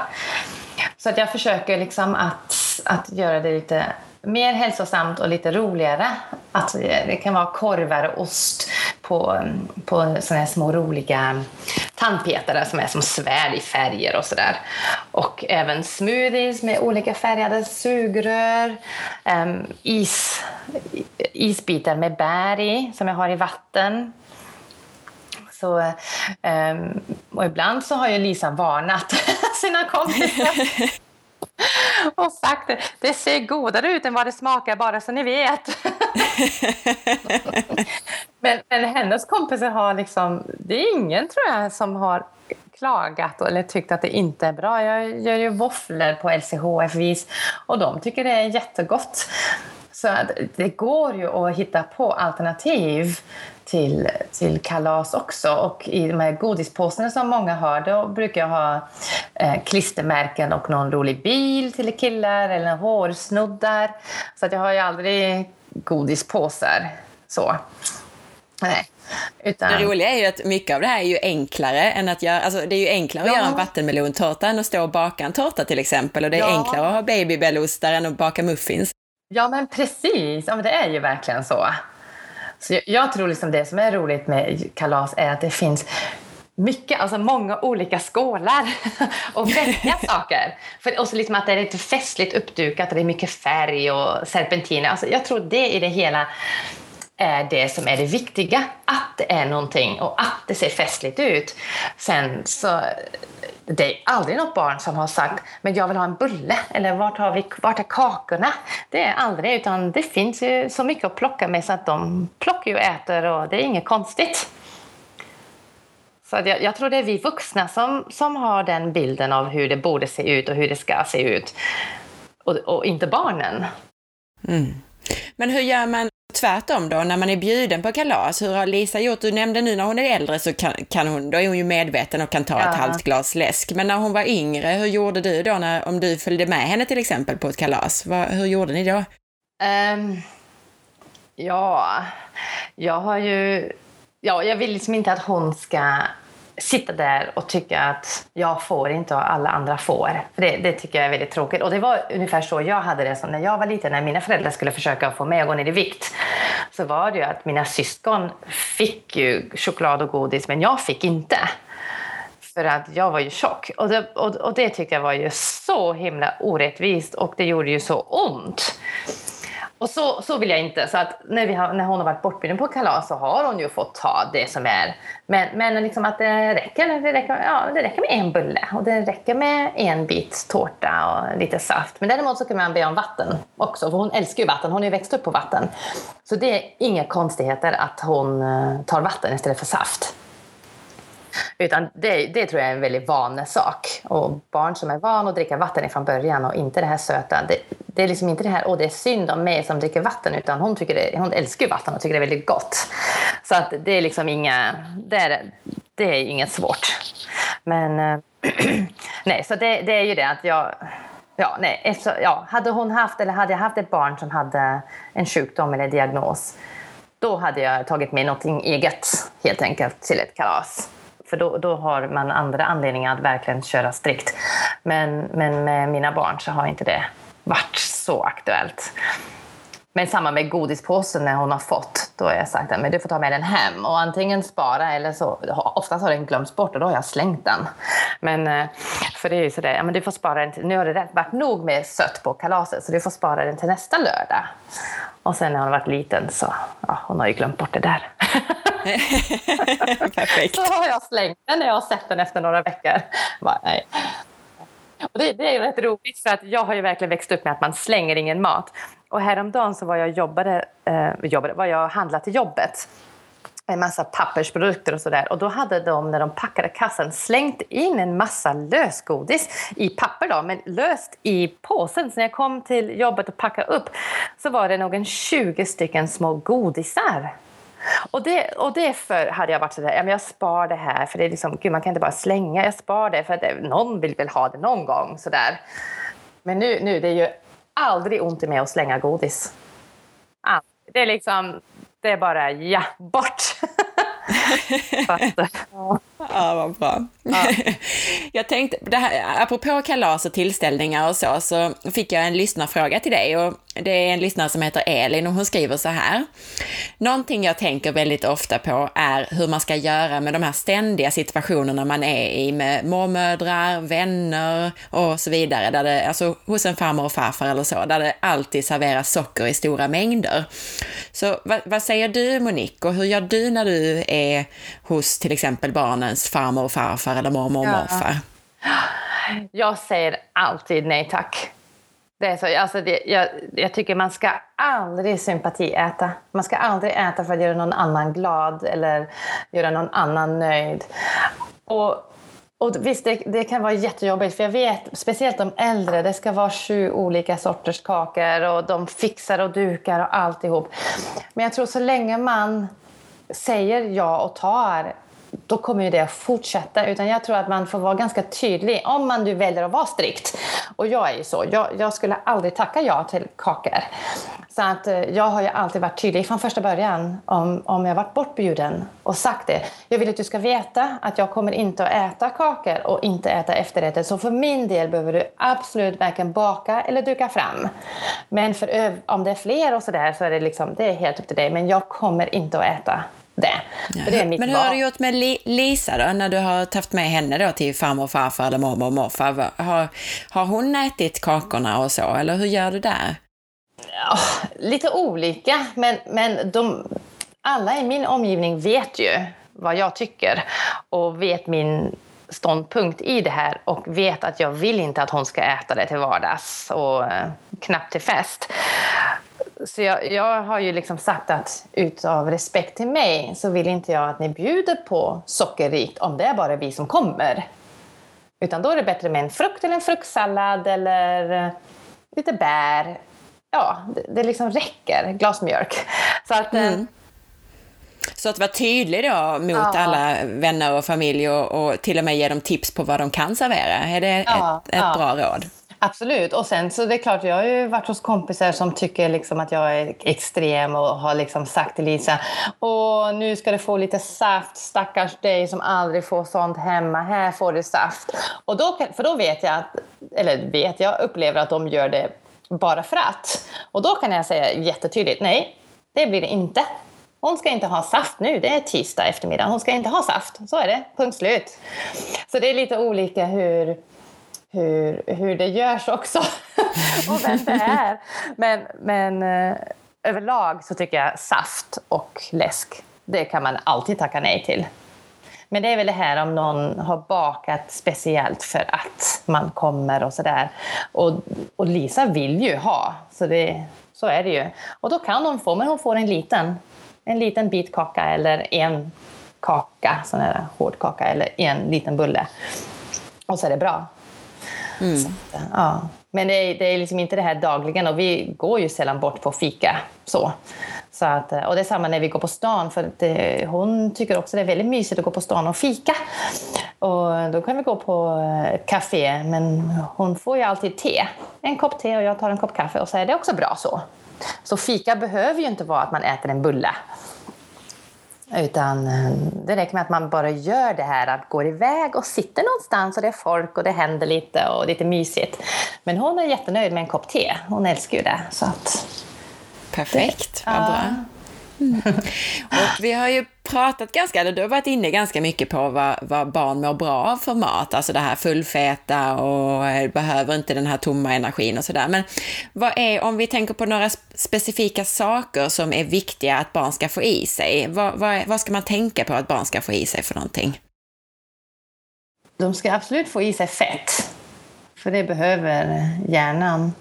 Så att jag försöker liksom att, att göra det lite mer hälsosamt och lite roligare. Att det kan vara korvar och ost på, på såna här små roliga tandpetare som är som svärd i färger och sådär. Och även smoothies med olika färgade sugrör, um, is, isbitar med bär i som jag har i vatten. Så, um, och ibland så har ju Lisa varnat sina kompisar och sagt det, det ser godare ut än vad det smakar bara så ni vet. men, men hennes kompisar har liksom, det är ingen tror jag som har klagat eller tyckt att det inte är bra. Jag gör ju våfflor på LCHF-vis och de tycker det är jättegott. Så det går ju att hitta på alternativ till, till kalas också. Och i de här godispåsarna som många har, då brukar jag ha eh, klistermärken och någon rolig bil till killar eller hårsnoddar. Så att jag har ju aldrig godispåsar så. Nej. Utan... Det roliga är ju att mycket av det här är ju enklare än att göra, alltså det är ju enklare ja. att göra en vattenmelontårta än att stå och baka en tårta till exempel. Och det är ja. enklare att ha babybellostar än att baka muffins. Ja men precis, ja, men det är ju verkligen så. Så jag, jag, tror liksom det som är roligt med kalas är att det finns mycket, alltså många olika skålar och välja saker. För, och så liksom att det är lite festligt uppdukat och det är mycket färg och serpentiner. Alltså jag tror det i det hela är det som är det viktiga. Att det är någonting och att det ser festligt ut. Sen så det är aldrig något barn som har sagt men jag vill ha en bulle eller vart, har vi, vart är kakorna? Det är aldrig, utan det finns ju så mycket att plocka med så att de plockar och äter och det är inget konstigt. Så jag, jag, tror det är vi vuxna som, som har den bilden av hur det borde se ut och hur det ska se ut. Och, och inte barnen. Mm. Men hur gör man tvärtom då, när man är bjuden på kalas, hur har Lisa gjort? Du nämnde nu när hon är äldre så kan, kan hon, då är hon ju medveten och kan ta ja. ett halvt glas läsk. Men när hon var yngre, hur gjorde du då när, om du följde med henne till exempel på ett kalas? Vad, hur gjorde ni då? Um, ja, jag har ju, ja, jag vill liksom inte att hon ska sitta där och tycka att jag får inte och alla andra får. För det, det, tycker jag är väldigt tråkigt. Och det var ungefär så jag hade det som när jag var liten, när mina föräldrar skulle försöka få mig att gå ner i vikt. Så var det ju att mina syskon fick ju choklad och godis, men jag fick inte. För att jag var ju tjock. Och det, och, och det tyckte jag var ju så himla orättvist och det gjorde ju så ont. Och så, så vill jag inte. Så att när, vi har, när hon har varit bortbjuden på kalas så har hon ju fått ta det som är. Men, men liksom att det räcker, det, räcker, ja, det räcker med en bulle och det räcker med en bit tårta och lite saft. Men däremot så kan man be om vatten också, för hon älskar ju vatten. Hon har ju växt upp på vatten. Så det är inga konstigheter att hon eh, tar vatten istället för saft. Utan det, det tror jag är en väldigt vanesak. Och barn som är van att dricka vatten från början och inte det här söta. Det, det är liksom inte det här, åh det är synd om mig som dricker vatten. Utan hon, tycker det, hon älskar vatten och tycker det är väldigt gott. Så att det är liksom inga, det är, det är inget svårt. Men eh, nej, så det, det är ju det att jag Ja, nej, efter, ja, hade hon haft, eller hade jag haft ett barn som hade en sjukdom eller diagnos, då hade jag tagit med någonting eget helt enkelt till ett kalas. För då, då har man andra anledningar att verkligen köra strikt. Men, men med mina barn så har inte det varit så aktuellt. Men samma med godispåsen när hon har fått. Då har jag sagt att du får ta med den hem och antingen spara eller så. Oftast har den glömts bort och då har jag slängt den. Men eh, för det är ju sådär, ja, men du får spara den till, nu har det varit nog med sött på kalaset så du får spara den till nästa lördag. Och sen när hon har varit liten så, ja, hon har ju glömt bort det där. Perfekt. Så har jag slängt den när jag har sett den efter några veckor. Bara, nej. Och det, det är rätt roligt för att jag har ju verkligen växt upp med att man slänger ingen mat. Och häromdagen så var jag jobbade, eh, jobbade var jag handlade till jobbet en massa pappersprodukter och sådär. Och då hade de, när de packade kassen, slängt in en massa lösgodis i papper då, men löst i påsen. Så när jag kom till jobbet och packade upp så var det nog en 20 stycken små godisar. Och det, och det för hade jag varit sådär, ja men jag spar det här för det är liksom, gud man kan inte bara slänga, jag spar det för att det, någon vill väl ha det någon gång sådär. Men nu, nu det är ju aldrig ont i mig att slänga godis. Det är liksom, det är bara ja, bort! ja. vad bra. Ja. Jag tänkte, det här, apropå kalas och tillställningar och så, så fick jag en lyssnarfråga till dig och det är en lyssnare som heter Elin och hon skriver så här. Någonting jag tänker väldigt ofta på är hur man ska göra med de här ständiga situationerna man är i med mormödrar, vänner och så vidare, där det, alltså hos en farmor och farfar eller så, där det alltid serveras socker i stora mängder. Så vad, vad säger du Monique och hur gör du när du är hos till exempel barnens farmor och farfar eller mormor och morfar? Jag säger alltid nej tack. Det är så, alltså det, jag, jag, tycker man ska aldrig sympatiäta. Man ska aldrig äta för att göra någon annan glad eller göra någon annan nöjd. Och, och visst, det, det, kan vara jättejobbigt, för jag vet, speciellt de äldre, det ska vara sju olika sorters kakor och de fixar och dukar och alltihop. Men jag tror så länge man säger ja och tar då kommer ju det att fortsätta. Utan jag tror att man får vara ganska tydlig om man nu väljer att vara strikt. Och jag är ju så. Jag, jag skulle aldrig tacka ja till kakor. Så att eh, jag har ju alltid varit tydlig från första början om, om jag varit bortbjuden och sagt det. Jag vill att du ska veta att jag kommer inte att äta kakor och inte äta efterrätter. Så för min del behöver du absolut varken baka eller duka fram. Men för om det är fler och sådär så är det liksom, det är helt upp till dig. Men jag kommer inte att äta det. Ja. det Men hur har du gjort med Lisa då, när du har tagit med henne då till farmor och farfar eller mormor och morfar? Har, har hon ätit kakorna och så, eller hur gör du där? Ja, lite olika, men, men de, alla i min omgivning vet ju vad jag tycker och vet min ståndpunkt i det här och vet att jag vill inte att hon ska äta det till vardags och eh, knappt till fest. Så jag, jag, har ju liksom sagt att utav respekt till mig så vill inte jag att ni bjuder på sockerrikt om det är bara vi som kommer. Utan då är det bättre med en frukt eller en fruktsallad eller eh, lite bär. Ja, det, det liksom räcker. Glas mjölk. Så att, eh, mm. Så att vara tydlig då mot ja. alla vänner och familj och, och, till och med ge dem tips på vad de kan servera. Är det ja, ett, ett ja. bra råd? Absolut. Och sen så det är klart, jag har ju varit hos kompisar som tycker liksom att jag är extrem och har liksom sagt till Lisa Åh, nu ska du få lite saft, stackars dig som aldrig får sånt hemma. Här får du saft. Och då, för då vet jag, att, eller vet jag, upplever att de gör det bara för att. Och då kan jag säga jättetydligt, nej, det blir det inte. Hon ska inte ha saft nu, det är tisdag eftermiddag. Hon ska inte ha saft, så är det, punkt slut. Så det är lite olika hur hur, hur det görs också och vem det är. Men, men eh, överlag så tycker jag saft och läsk, det kan man alltid tacka nej till. Men det är väl det här om någon har bakat speciellt för att man kommer och sådär. Och, och Lisa vill ju ha, så, det, så är det ju. Och då kan hon få, men hon får en liten, en liten bit kaka eller en kaka, sån här hård kaka eller en liten bulle. Och så är det bra. Mm. Så, eh, ja. Men det är, det är liksom inte det här dagligen och vi går ju sällan bort på fika. Så. Så att, eh, och det är samma när vi går på stan, för det, eh, hon tycker också det är väldigt mysigt att gå på stan och fika. Och då kan vi gå på café, men hon får ju alltid te. En kopp te och jag tar en kopp kaffe och så är det också bra så. Så fika behöver ju inte vara att man äter en bulle. Utan eh, det räcker med att man bara gör det här, att går iväg och sitter någonstans och det är folk och det händer lite och lite mysigt. Men hon är jättenöjd med en kopp te. Hon älskar ju det. Så att Perfekt, vad bra. Mm. Och vi har ju pratat ganska, eller du har varit inne ganska mycket på vad, vad barn mår bra av för mat, alltså det här fullfeta och eh, behöver inte den här tomma energin och sådär. Men vad är, om vi tänker på några specifika saker som är viktiga att barn ska få i sig, vad, vad, vad ska man tänka på att barn ska få i sig för någonting? De ska absolut få i sig fett. För det behöver hjärnan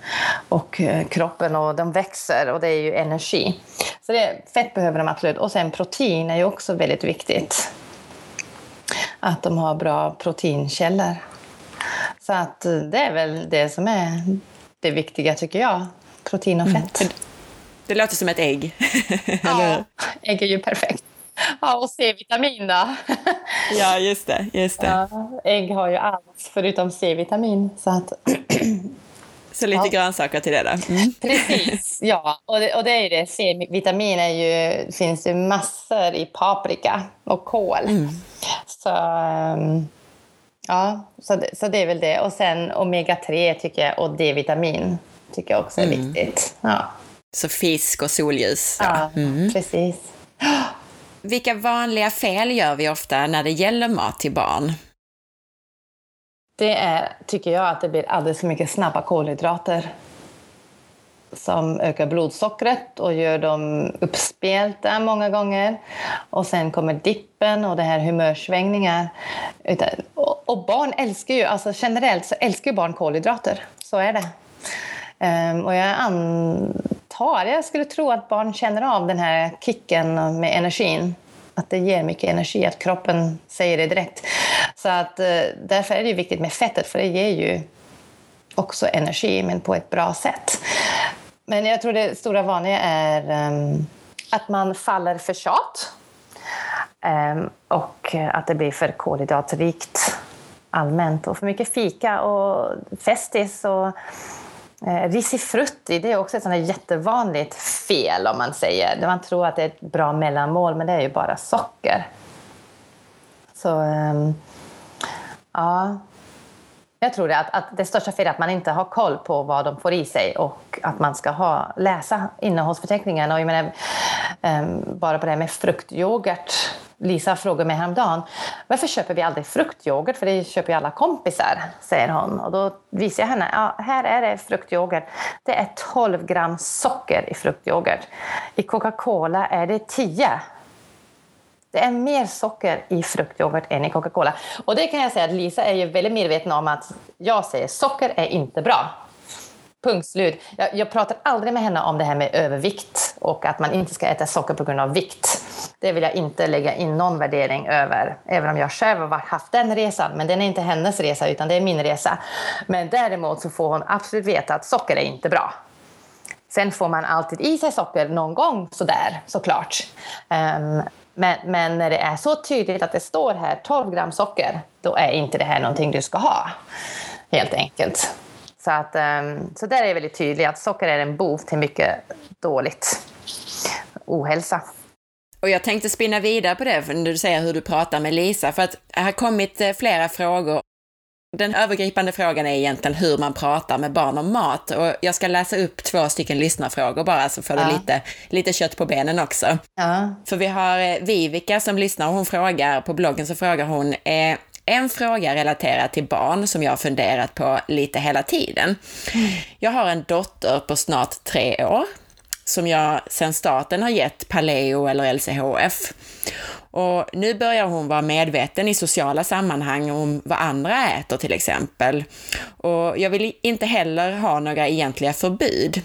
och eh, kroppen och de växer och det är ju energi. Så det, fett behöver de absolut. Och sen protein är ju också väldigt viktigt. Att de har bra proteinkällor. Så att eh, det är väl det som är det viktiga tycker jag. Protein och mm. fett. Mm. Det låter som ett ägg. ja, ägg är ju perfekt. Ja, och C-vitamin då. ja, just det. Just det. Ja, ägg har ju allt förutom C-vitamin. Så, att så lite ja. grönsaker till det då? Mm. Precis, ja. Och det, och det är ju det. C-vitamin är ju, finns ju massor i paprika och kål. Mm. Så, um, ja, så det, så det är väl det. Och sen omega-3 tycker jag och D-vitamin tycker jag också är mm. viktigt. Ja. Så fisk och solljus? Ja, ja mm. precis. Vilka vanliga fel gör vi ofta när det gäller mat till barn? Det är, tycker jag, att det blir alldeles för mycket snabba kolhydrater som ökar blodsockret och gör dem uppspelta många gånger. Och sen kommer dippen och det här humörsvängningar. Och barn älskar ju, alltså generellt så älskar barn kolhydrater. Så är det. Ehm, och jag tar. jag skulle tro att barn känner av den här kicken med energin. Att det ger mycket energi, att kroppen säger det direkt. Så att eh, därför är det viktigt med fettet, för det ger ju också energi, men på ett bra sätt. Men jag tror det stora vanliga är um, att man faller för tjat um, och att det blir för kolhydratrikt allmänt och för mycket fika och festis och Eh, risifrutti, det är också ett sånt jättevanligt fel om man säger. Man tror att det är ett bra mellanmål, men det är ju bara socker. Så eh, ja, jag tror det, att, att det största felet är att man inte har koll på vad de får i sig och att man ska ha, läsa innehållsförteckningen. Och jag menar, eh, bara på det här med fruktyoghurt Lisa frågade mig häromdagen varför köper vi aldrig fruktyoghurt? För det köper ju alla kompisar, säger hon. Och då visar jag henne, ja, här är det fruktyoghurt. Det är 12 gram socker i fruktyoghurt. I Coca-Cola är det 10. Det är mer socker i fruktyoghurt än i Coca-Cola. Och det kan jag säga att Lisa är ju väldigt medveten om att jag säger socker är inte bra. Punkt slut. Jag, jag, pratar aldrig med henne om det här med övervikt och att man inte ska äta socker på grund av vikt. Det vill jag inte lägga in någon värdering över, även om jag själv har haft den resan. Men den är inte hennes resa, utan det är min resa. Men däremot så får hon absolut veta att socker är inte bra. Sen får man alltid i sig socker någon gång sådär, såklart. Um, men, men när det är så tydligt att det står här 12 gram socker, då är inte det här någonting du ska ha. Helt enkelt. Så, att, um, så där är jag väldigt tydlig att socker är en bov till mycket dåligt. Ohälsa. Och jag tänkte spinna vidare på det, när du säger hur du pratar med Lisa, för att det har kommit eh, flera frågor. Den övergripande frågan är egentligen hur man pratar med barn om mat och jag ska läsa upp två stycken lyssnarfrågor bara så får ja. du lite, lite kött på benen också. Ja. För vi har eh, Vivica som lyssnar och hon frågar, på bloggen så frågar hon, eh, en fråga relaterad till barn som jag har funderat på lite hela tiden. Mm. Jag har en dotter på snart tre år som jag sedan starten har gett Paleo eller LCHF. Och nu börjar hon vara medveten i sociala sammanhang om vad andra äter till exempel. Och jag vill inte heller ha några egentliga förbud.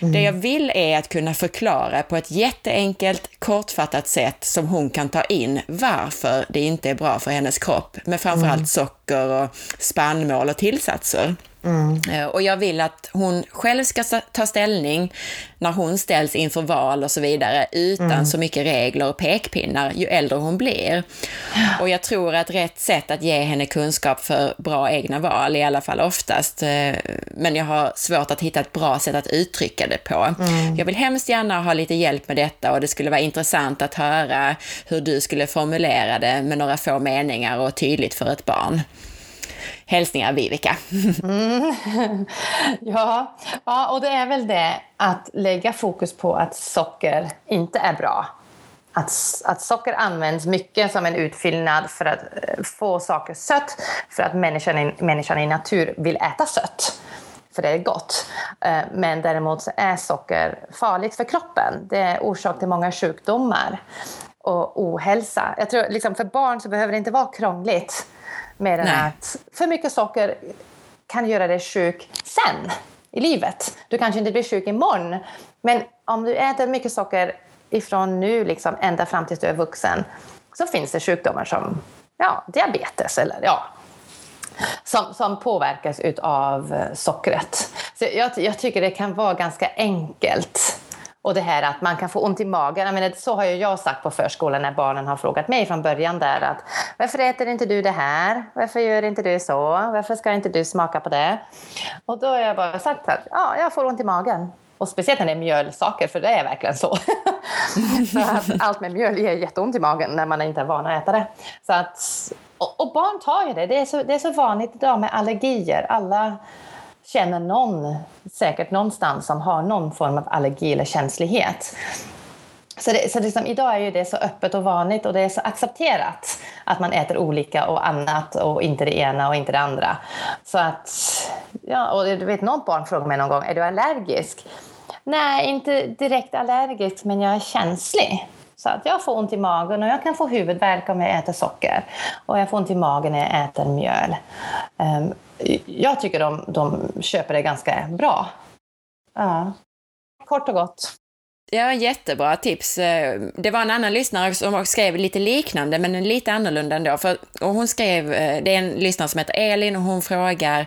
Mm. Det jag vill är att kunna förklara på ett jätteenkelt, kortfattat sätt som hon kan ta in varför det inte är bra för hennes kropp med framförallt mm. socker och spannmål och tillsatser. Mm. Och jag vill att hon själv ska ta ställning när hon ställs inför val och så vidare utan mm. så mycket regler och pekpinnar ju äldre hon blir. Och jag tror att rätt sätt att ge henne kunskap för bra egna val, i alla fall oftast, eh, men jag har svårt att hitta ett bra sätt att uttrycka det på. Mm. Jag vill hemskt gärna ha lite hjälp med detta och det skulle vara intressant att höra hur du skulle formulera det med några få meningar och tydligt för ett barn. Hälsningar Vivica. Mm. ja. ja, och det är väl det att lägga fokus på att socker inte är bra. Att, att socker används mycket som en utfyllnad för att eh, få saker sött, för att människan, människan i natur vill äta sött för det är gott. Eh, men däremot så är socker farligt för kroppen. Det är orsak till många sjukdomar och ohälsa. Jag tror liksom för barn så behöver det inte vara krångligt. Mer än att för mycket socker kan göra dig sjuk sen i livet. Du kanske inte blir sjuk imorgon, men om du äter mycket socker ifrån nu liksom ända fram tills du är vuxen så finns det sjukdomar som ja, diabetes eller ja, som, som påverkas av sockret. Så jag, jag tycker det kan vara ganska enkelt och det här att man kan få ont i magen. Jag menar, så har ju jag sagt på förskolan när barnen har frågat mig från början där att varför äter inte du det här? Varför gör inte du så? Varför ska inte du smaka på det? Och då har jag bara sagt att ja, jag får ont i magen. Och speciellt när det är mjölsaker, för det är verkligen så. så att allt med mjöl ger jätteont i magen när man inte är van att äta det. Så att, och, och barn tar ju det. Det är, så, det är så vanligt idag med allergier. Alla känner någon, säkert någonstans, som har någon form av allergi eller känslighet. Så, det, så liksom, idag är ju det så öppet och vanligt och det är så accepterat att man äter olika och annat och inte det ena och inte det andra. Så att, ja, och du vet något barn frågade mig någon gång, är du allergisk? Nej, inte direkt allergisk, men jag är känslig. Så att jag får ont i magen och jag kan få huvudvärk om jag äter socker. Och jag får ont i magen när jag äter mjöl. Ehm, jag tycker de, de köper det ganska bra. Ja. Kort och gott. Ja, jättebra tips. Eh, det var en annan lyssnare som skrev lite liknande, men lite annorlunda ändå. För, och hon skrev, eh, det är en lyssnare som heter Elin och hon frågar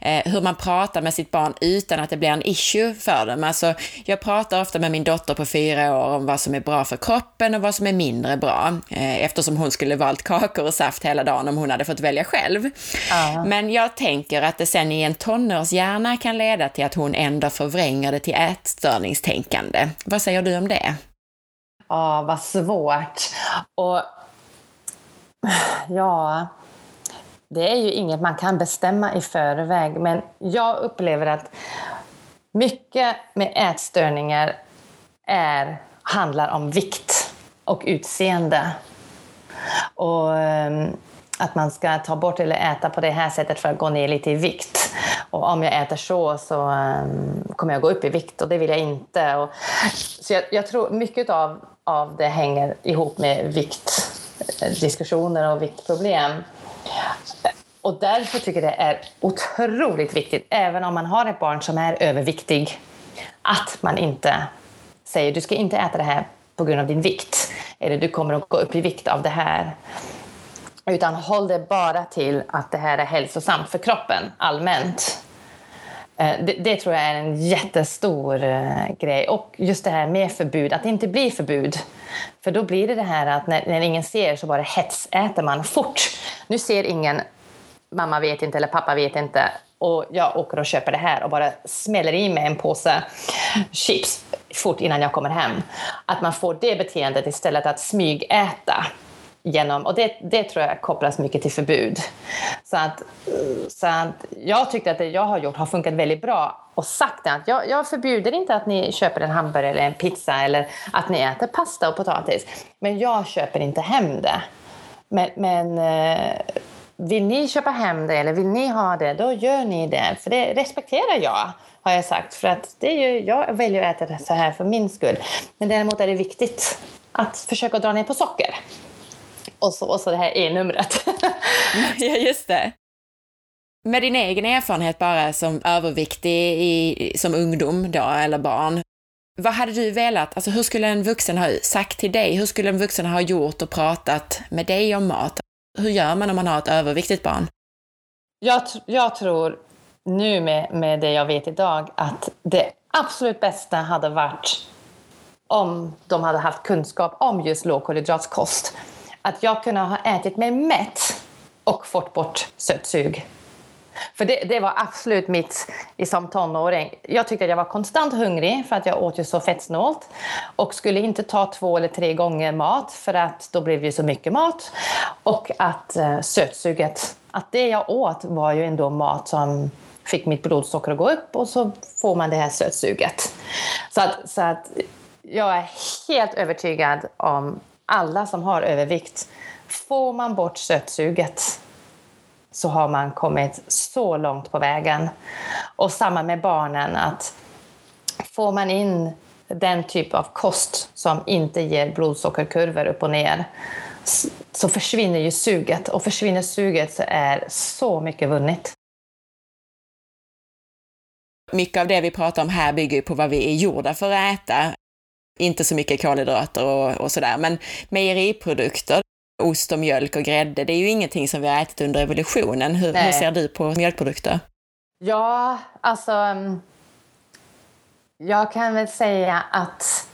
eh, hur man pratar med sitt barn utan att det blir en issue för dem. Alltså, jag pratar ofta med min dotter på fyra år om vad som är bra för kroppen och vad som är mindre bra, eh, eftersom hon skulle valt kakor och saft hela dagen om hon hade fått välja själv. Ja. Men jag tänker att det sen i en tonårshjärna kan leda till att hon ändå förvränger det till ätstörningstänkande. Vad säger du om det? Ja, vad svårt. Och ja, det är ju inget man kan bestämma i förväg, men jag upplever att mycket med ätstörningar är, handlar om vikt och utseende. Och ehm, att man ska ta bort eller äta på det här sättet för att gå ner lite i vikt. Och om jag äter så så um, kommer jag gå upp i vikt och det vill jag inte. Och, så jag, jag, tror mycket av, av det hänger ihop med viktdiskussioner och viktproblem. Och därför tycker jag det är otroligt viktigt, även om man har ett barn som är överviktig, att man inte säger du ska inte äta det här på grund av din vikt. Eller du kommer att gå upp i vikt av det här. Utan håll det bara till att det här är hälsosamt för kroppen allmänt. Eh, det, det, tror jag är en jättestor eh, grej. Och just det här med förbud, att det inte blir förbud. För då blir det det här att när, när ingen ser så bara hetsäter man fort. Nu ser ingen, mamma vet inte eller pappa vet inte och jag åker och köper det här och bara smäller i mig en påse chips fort innan jag kommer hem. Att man får det beteendet istället att smygäta genom, och det, det tror jag kopplas mycket till förbud. Så att, så att jag tyckte att det jag har gjort har funkat väldigt bra och sagt att jag, jag förbjuder inte att ni köper en hamburgare eller en pizza eller att ni äter pasta och potatis. Men jag köper inte hem det. Men, men eh, vill ni köpa hem det eller vill ni ha det, då gör ni det. För det respekterar jag, har jag sagt. För att det är ju, jag väljer att äta det så här för min skull. Men däremot är det viktigt att försöka dra ner på socker och så, och så det här E-numret. ja, just det. Med din egen erfarenhet bara som överviktig i, som ungdom då, eller barn, vad hade du velat, alltså hur skulle en vuxen ha sagt till dig, hur skulle en vuxen ha gjort och pratat med dig om mat? Hur gör man om man har ett överviktigt barn? Jag, jag tror nu med, med det jag vet idag att det absolut bästa hade varit om de hade haft kunskap om just lågkolhydratskost att jag kunde ha ätit mig mätt och fått bort sötsug. För det, det, var absolut mitt som tonåring. Jag tyckte att jag var konstant hungrig för att jag åt ju så fettsnålt och skulle inte ta två eller tre gånger mat för att då blev det så mycket mat och att eh, sötsuget att det jag åt var ju ändå mat som fick mitt blodsocker att gå upp och så får man det här sötsuget. Så att, så att jag är helt övertygad om alla som har övervikt. Får man bort sötsuget så har man kommit så långt på vägen. Och samma med barnen, att får man in den typ av kost som inte ger blodsockerkurvor upp och ner så försvinner ju suget och försvinner suget så är så mycket vunnet. Mycket av det vi pratar om här bygger på vad vi är gjorda för att äta. Inte så mycket kolhydrater och, och sådär, men mejeriprodukter, ost och mjölk och grädde, det är ju ingenting som vi har ätit under evolutionen. Hur, hur ser du på mjölkprodukter? Ja, alltså... Mm, jag kan väl säga att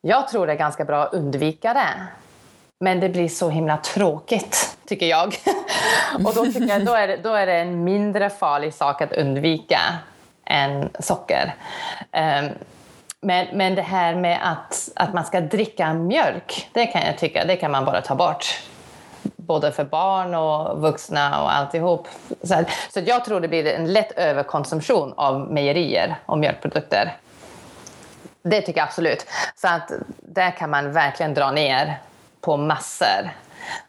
jag tror det är ganska bra att undvika det. Men det blir så himla tråkigt, tycker jag. och då, tycker jag, då, är det, då är det en mindre farlig sak att undvika än socker. Um, men, men det här med att, att man ska dricka mjölk, det kan jag tycka, det kan man bara ta bort. Både för barn och vuxna och alltihop. Så, så jag tror det blir en lätt överkonsumtion av mejerier och mjölkprodukter. Det tycker jag absolut. Så att där kan man verkligen dra ner på massor.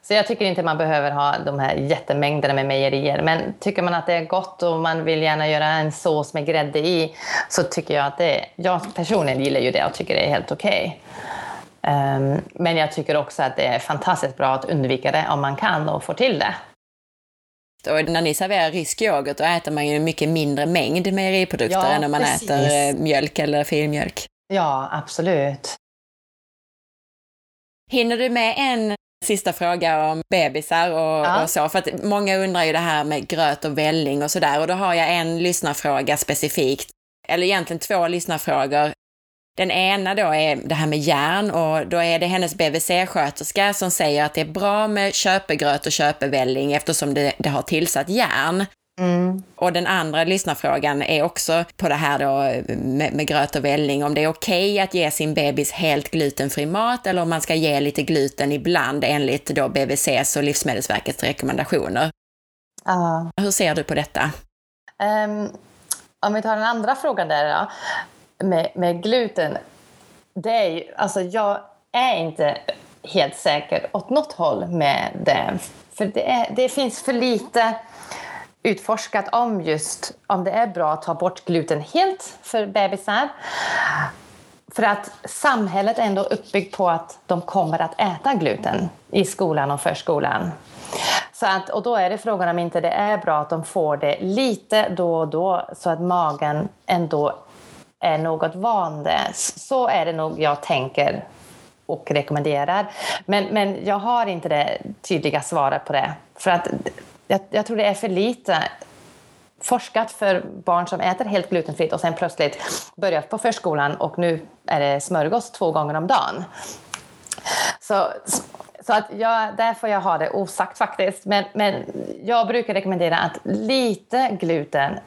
Så jag tycker inte man behöver ha de här jättemängderna med mejerier. Men tycker man att det är gott och man vill gärna göra en sås med grädde i så tycker jag att det Jag personligen gillar ju det och tycker det är helt okej. Okay. Um, ehm, men jag tycker också att det är fantastiskt bra att undvika det om man kan och får till det. Och när ni serverar rysk yoghurt då äter man ju mycket mindre mängd mejeriprodukter ja, än när man precis. äter eh, mjölk eller filmjölk. Ja, absolut. Hinner du med en sista fråga om bebisar och, ja. och, så. För att många undrar ju det här med gröt och välling och sådär. Och då har jag en lyssnarfråga specifikt. Eller egentligen två lyssnarfrågor. Den ena då är det här med järn och då är det hennes BVC-sköterska som säger att det är bra med köpegröt och köpevälling eftersom det, det har tillsatt järn. Mm. Och den andra lyssnarfrågan är också på det här då med, med gröt och välling, om det är okej okay att ge sin bebis helt glutenfri mat eller om man ska ge lite gluten ibland enligt då BVCs och Livsmedelsverkets rekommendationer. Uh. Hur ser du på detta? Um, om vi tar den andra frågan där då, med, med gluten. Det är ju, alltså jag är inte helt säker åt något håll med det. För det, är, det finns för lite utforskat om just om det är bra att ta bort gluten helt för bebisar. För att samhället är ändå uppbyggt på att de kommer att äta gluten i skolan och förskolan. Så att, och då är det frågan om inte det är bra att de får det lite då och då så att magen ändå är något vande. Så är det nog jag tänker och rekommenderar. Men, men jag har inte det tydliga svaret på det. För att jag, jag tror det är för lite forskat för barn som äter helt glutenfritt och sen plötsligt börjar på förskolan och nu är det smörgås två gånger om dagen. Så, så att jag, där får jag ha det osagt faktiskt. Men, men jag brukar rekommendera att lite gluten,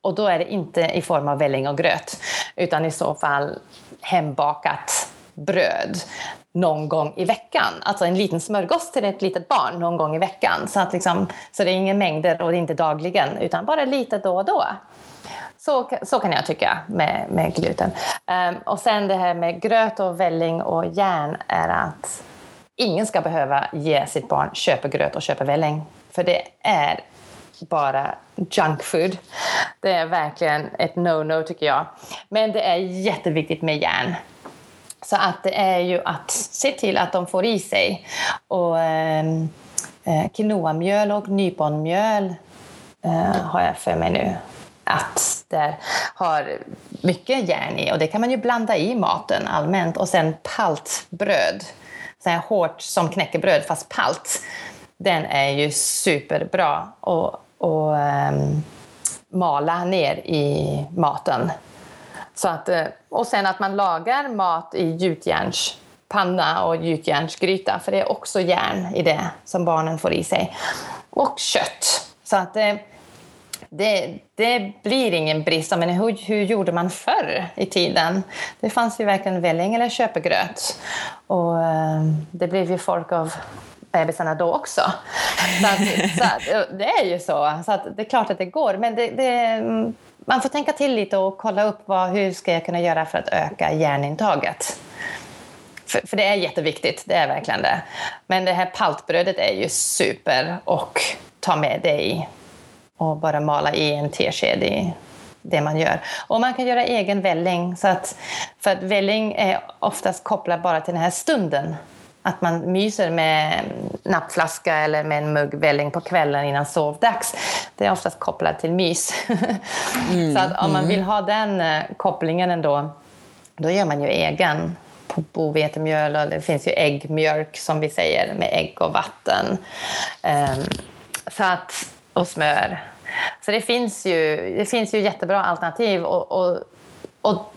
och då är det inte i form av välling och gröt, utan i så fall hembakat bröd någon gång i veckan. Alltså en liten smörgås till ett litet barn någon gång i veckan. Så, att liksom, så det är inga mängder och det är inte dagligen, utan bara lite då och då. Så, så kan jag tycka med, med gluten. Um, och sen det här med gröt och välling och järn är att ingen ska behöva ge sitt barn köpegröt och köpevälling. För det är bara junk food. Det är verkligen ett no-no tycker jag. Men det är jätteviktigt med järn. Så att det är ju att se till att de får i sig. Och, ehm, eh, quinoamjöl och nyponmjöl eh, har jag för mig nu att det har mycket järn i och det kan man ju blanda i maten allmänt. Och sen paltbröd, så här hårt som knäckebröd fast palt. Den är ju superbra att och, um, mala ner i maten. Så att, eh, och sen att man lagar mat i gjutjärnspanna och gjutjärnsgryta, för det är också järn i det som barnen får i sig. Och kött. Så att det, det, det blir ingen brist. Men hur, hur gjorde man förr i tiden? Det fanns ju varken välling eller köpegröt. Och eh, det blev ju folk av bebisarna då också. Så, att, så att, det är ju så. Så att det är klart att det går. Men det, det, mm, man får tänka till lite och kolla upp vad, hur ska jag kunna göra för att öka järnintaget. För, för, det är jätteviktigt, det är verkligen det. Men det här paltbrödet är ju super och ta med det i och bara mala i en tesked i det man gör. Och man kan göra egen välling. Så att, för att välling är oftast kopplad bara till den här stunden. Att man myser med nappflaska eller med en mugg välling på kvällen innan sovdags. Det är oftast kopplat till mys. Mm, så att om man mm. vill ha den eh, kopplingen ändå, då gör man ju egen på bovetemjöl och det finns ju äggmjölk som vi säger med ägg och vatten. Så att, och smör. Så det finns ju, det finns ju jättebra alternativ. Och, och, och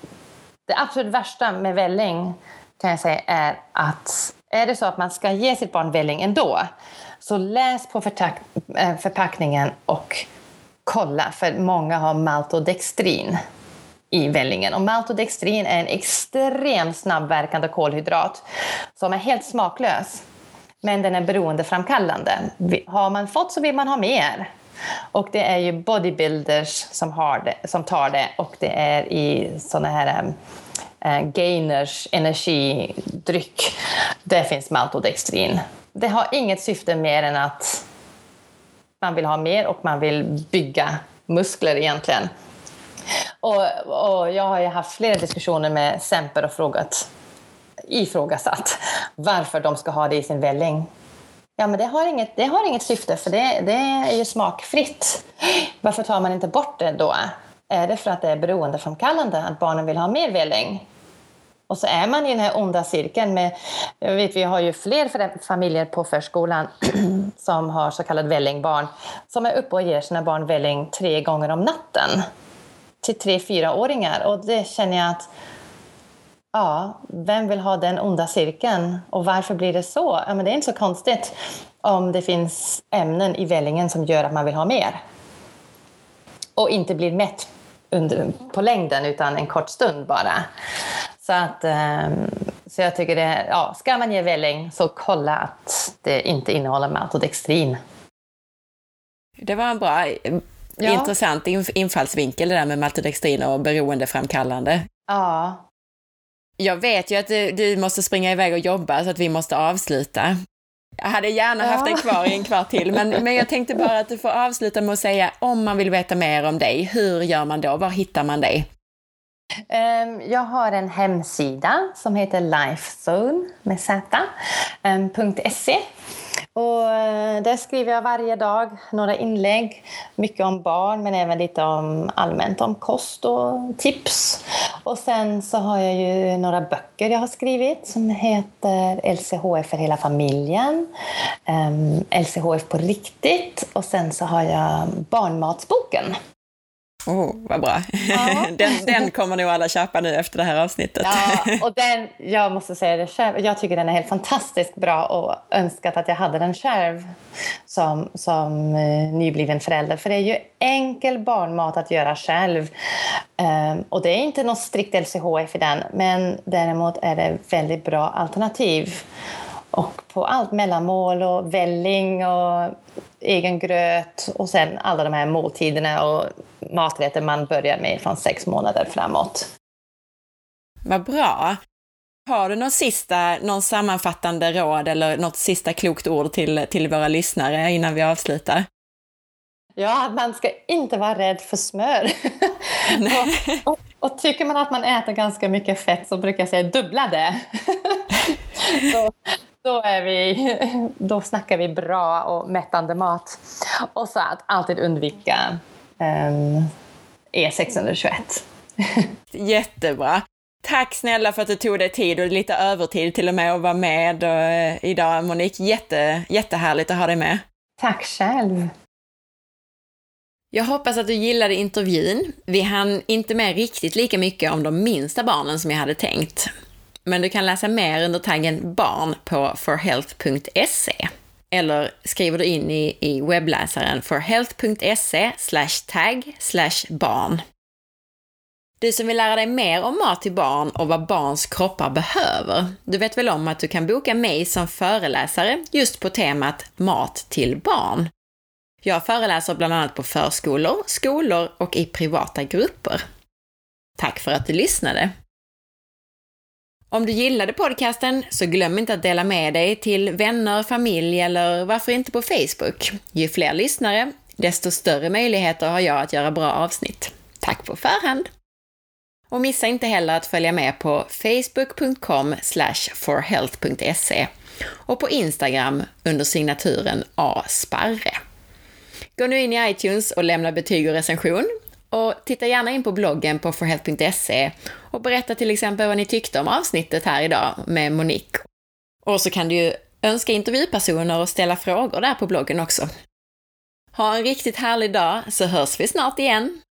det absolut värsta med välling kan jag säga är att är det så att man ska ge sitt barn välling ändå, så läs på eh, förpackningen och kolla, för många har maltodextrin i vällingen. Och maltodextrin är en extremt snabbverkande kolhydrat som är helt smaklös, men den är beroendeframkallande. Har man fått så vill man ha mer. Och det är ju bodybuilders som, har det, som tar det och det är i såna här eh, Eh, gainers energidryck. Det finns maltodextrin. Det har inget syfte mer än att man vill ha mer och man vill bygga muskler egentligen. Och, och jag har ju haft flera diskussioner med Semper och frågat, ifrågasatt varför de ska ha det i sin välling. Ja, men det har inget, det har inget syfte för det, det är ju smakfritt. Varför tar man inte bort det då? Är det för att det är beroendeframkallande att barnen vill ha mer välling? Och så är man i den här onda cirkeln med, jag vet vi har ju fler familjer på förskolan som har så kallade vällingbarn som är uppe och ger sina barn välling tre gånger om natten till tre, fyraåringar och det känner jag att Ja, vem vill ha den onda cirkeln och varför blir det så? Ja, men det är inte så konstigt om det finns ämnen i vällingen som gör att man vill ha mer. Och inte blir mätt under, på längden utan en kort stund bara. Så, att, um, så jag tycker det, ja, ska man ge välling så kolla att det inte innehåller maltodextrin. Det var en bra, ja. intressant infallsvinkel det där med maltodextrin och beroendeframkallande. Ja, jag vet ju att du, du, måste springa iväg och jobba så att vi måste avsluta. Jag hade gärna haft dig kvar i en kvart till, men, men jag tänkte bara att du får avsluta med att säga om man vill veta mer om dig, hur gör man då? Var hittar man dig? Ehm, jag har en hemsida som heter lifezone med z.se och eh, där skriver jag varje dag några inlägg, mycket om barn men även lite om allmänt om kost och tips. Och sen så har jag ju några böcker jag har skrivit som heter LCHF för hela familjen, ehm, LCHF på riktigt. Och sen så har jag Barnmatsboken. Oh, vad bra. Ja. Den, den kommer nog alla köpa nu efter det här avsnittet. Ja, och den, jag måste säga det själv, jag tycker den är helt fantastiskt bra och önskat att jag hade den själv som, som eh, nybliven förälder. För det är ju enkel barnmat att göra själv. Um, och det är inte något strikt LCHF i den, men däremot är det väldigt bra alternativ och på allt mellanmål och välling och egen gröt och sen alla de här måltiderna och maträtter man börjar med från sex månader framåt. Vad bra! Har du något sista, någon sammanfattande råd eller något sista klokt ord till, till våra lyssnare innan vi avslutar? Ja, man ska inte vara rädd för smör. och, och, och, tycker man att man äter ganska mycket fett så brukar jag säga dubbla det. så, då, är vi, då snackar vi bra och mättande mat. Och så att alltid undvika um, E621. Jättebra. Tack snälla för att du tog dig tid och lite övertid till och med att vara med uh, idag Monique. Jätte, jättehärligt att ha dig med. Tack själv. Jag hoppas att du gillade intervjun. Vi hann inte med riktigt lika mycket om de minsta barnen som jag hade tänkt. Men du kan läsa mer under taggen barn på forhealth.se. Eller skriver du in i, i webbläsaren forhealth.se tag barn. Du som vill lära dig mer om mat till barn och vad barns kroppar behöver, du vet väl om att du kan boka mig som föreläsare just på temat mat till barn. Jag föreläser bland annat på förskolor, skolor och i privata grupper. Tack för att du lyssnade! Om du gillade podcasten så glöm inte att dela med dig till vänner, familj eller varför inte på Facebook. Ju fler lyssnare, desto större möjligheter har jag att göra bra avsnitt. Tack på förhand! Och missa inte heller att följa med på facebook.com forhealth.se och på Instagram under signaturen asparre. Gå nu in i iTunes och lämna betyg och recension. Och titta gärna in på bloggen på forhealth.se och berätta till exempel vad ni tyckte om avsnittet här idag med Monique. Och så kan du ju önska intervjupersoner och ställa frågor där på bloggen också. Ha en riktigt härlig dag så hörs vi snart igen.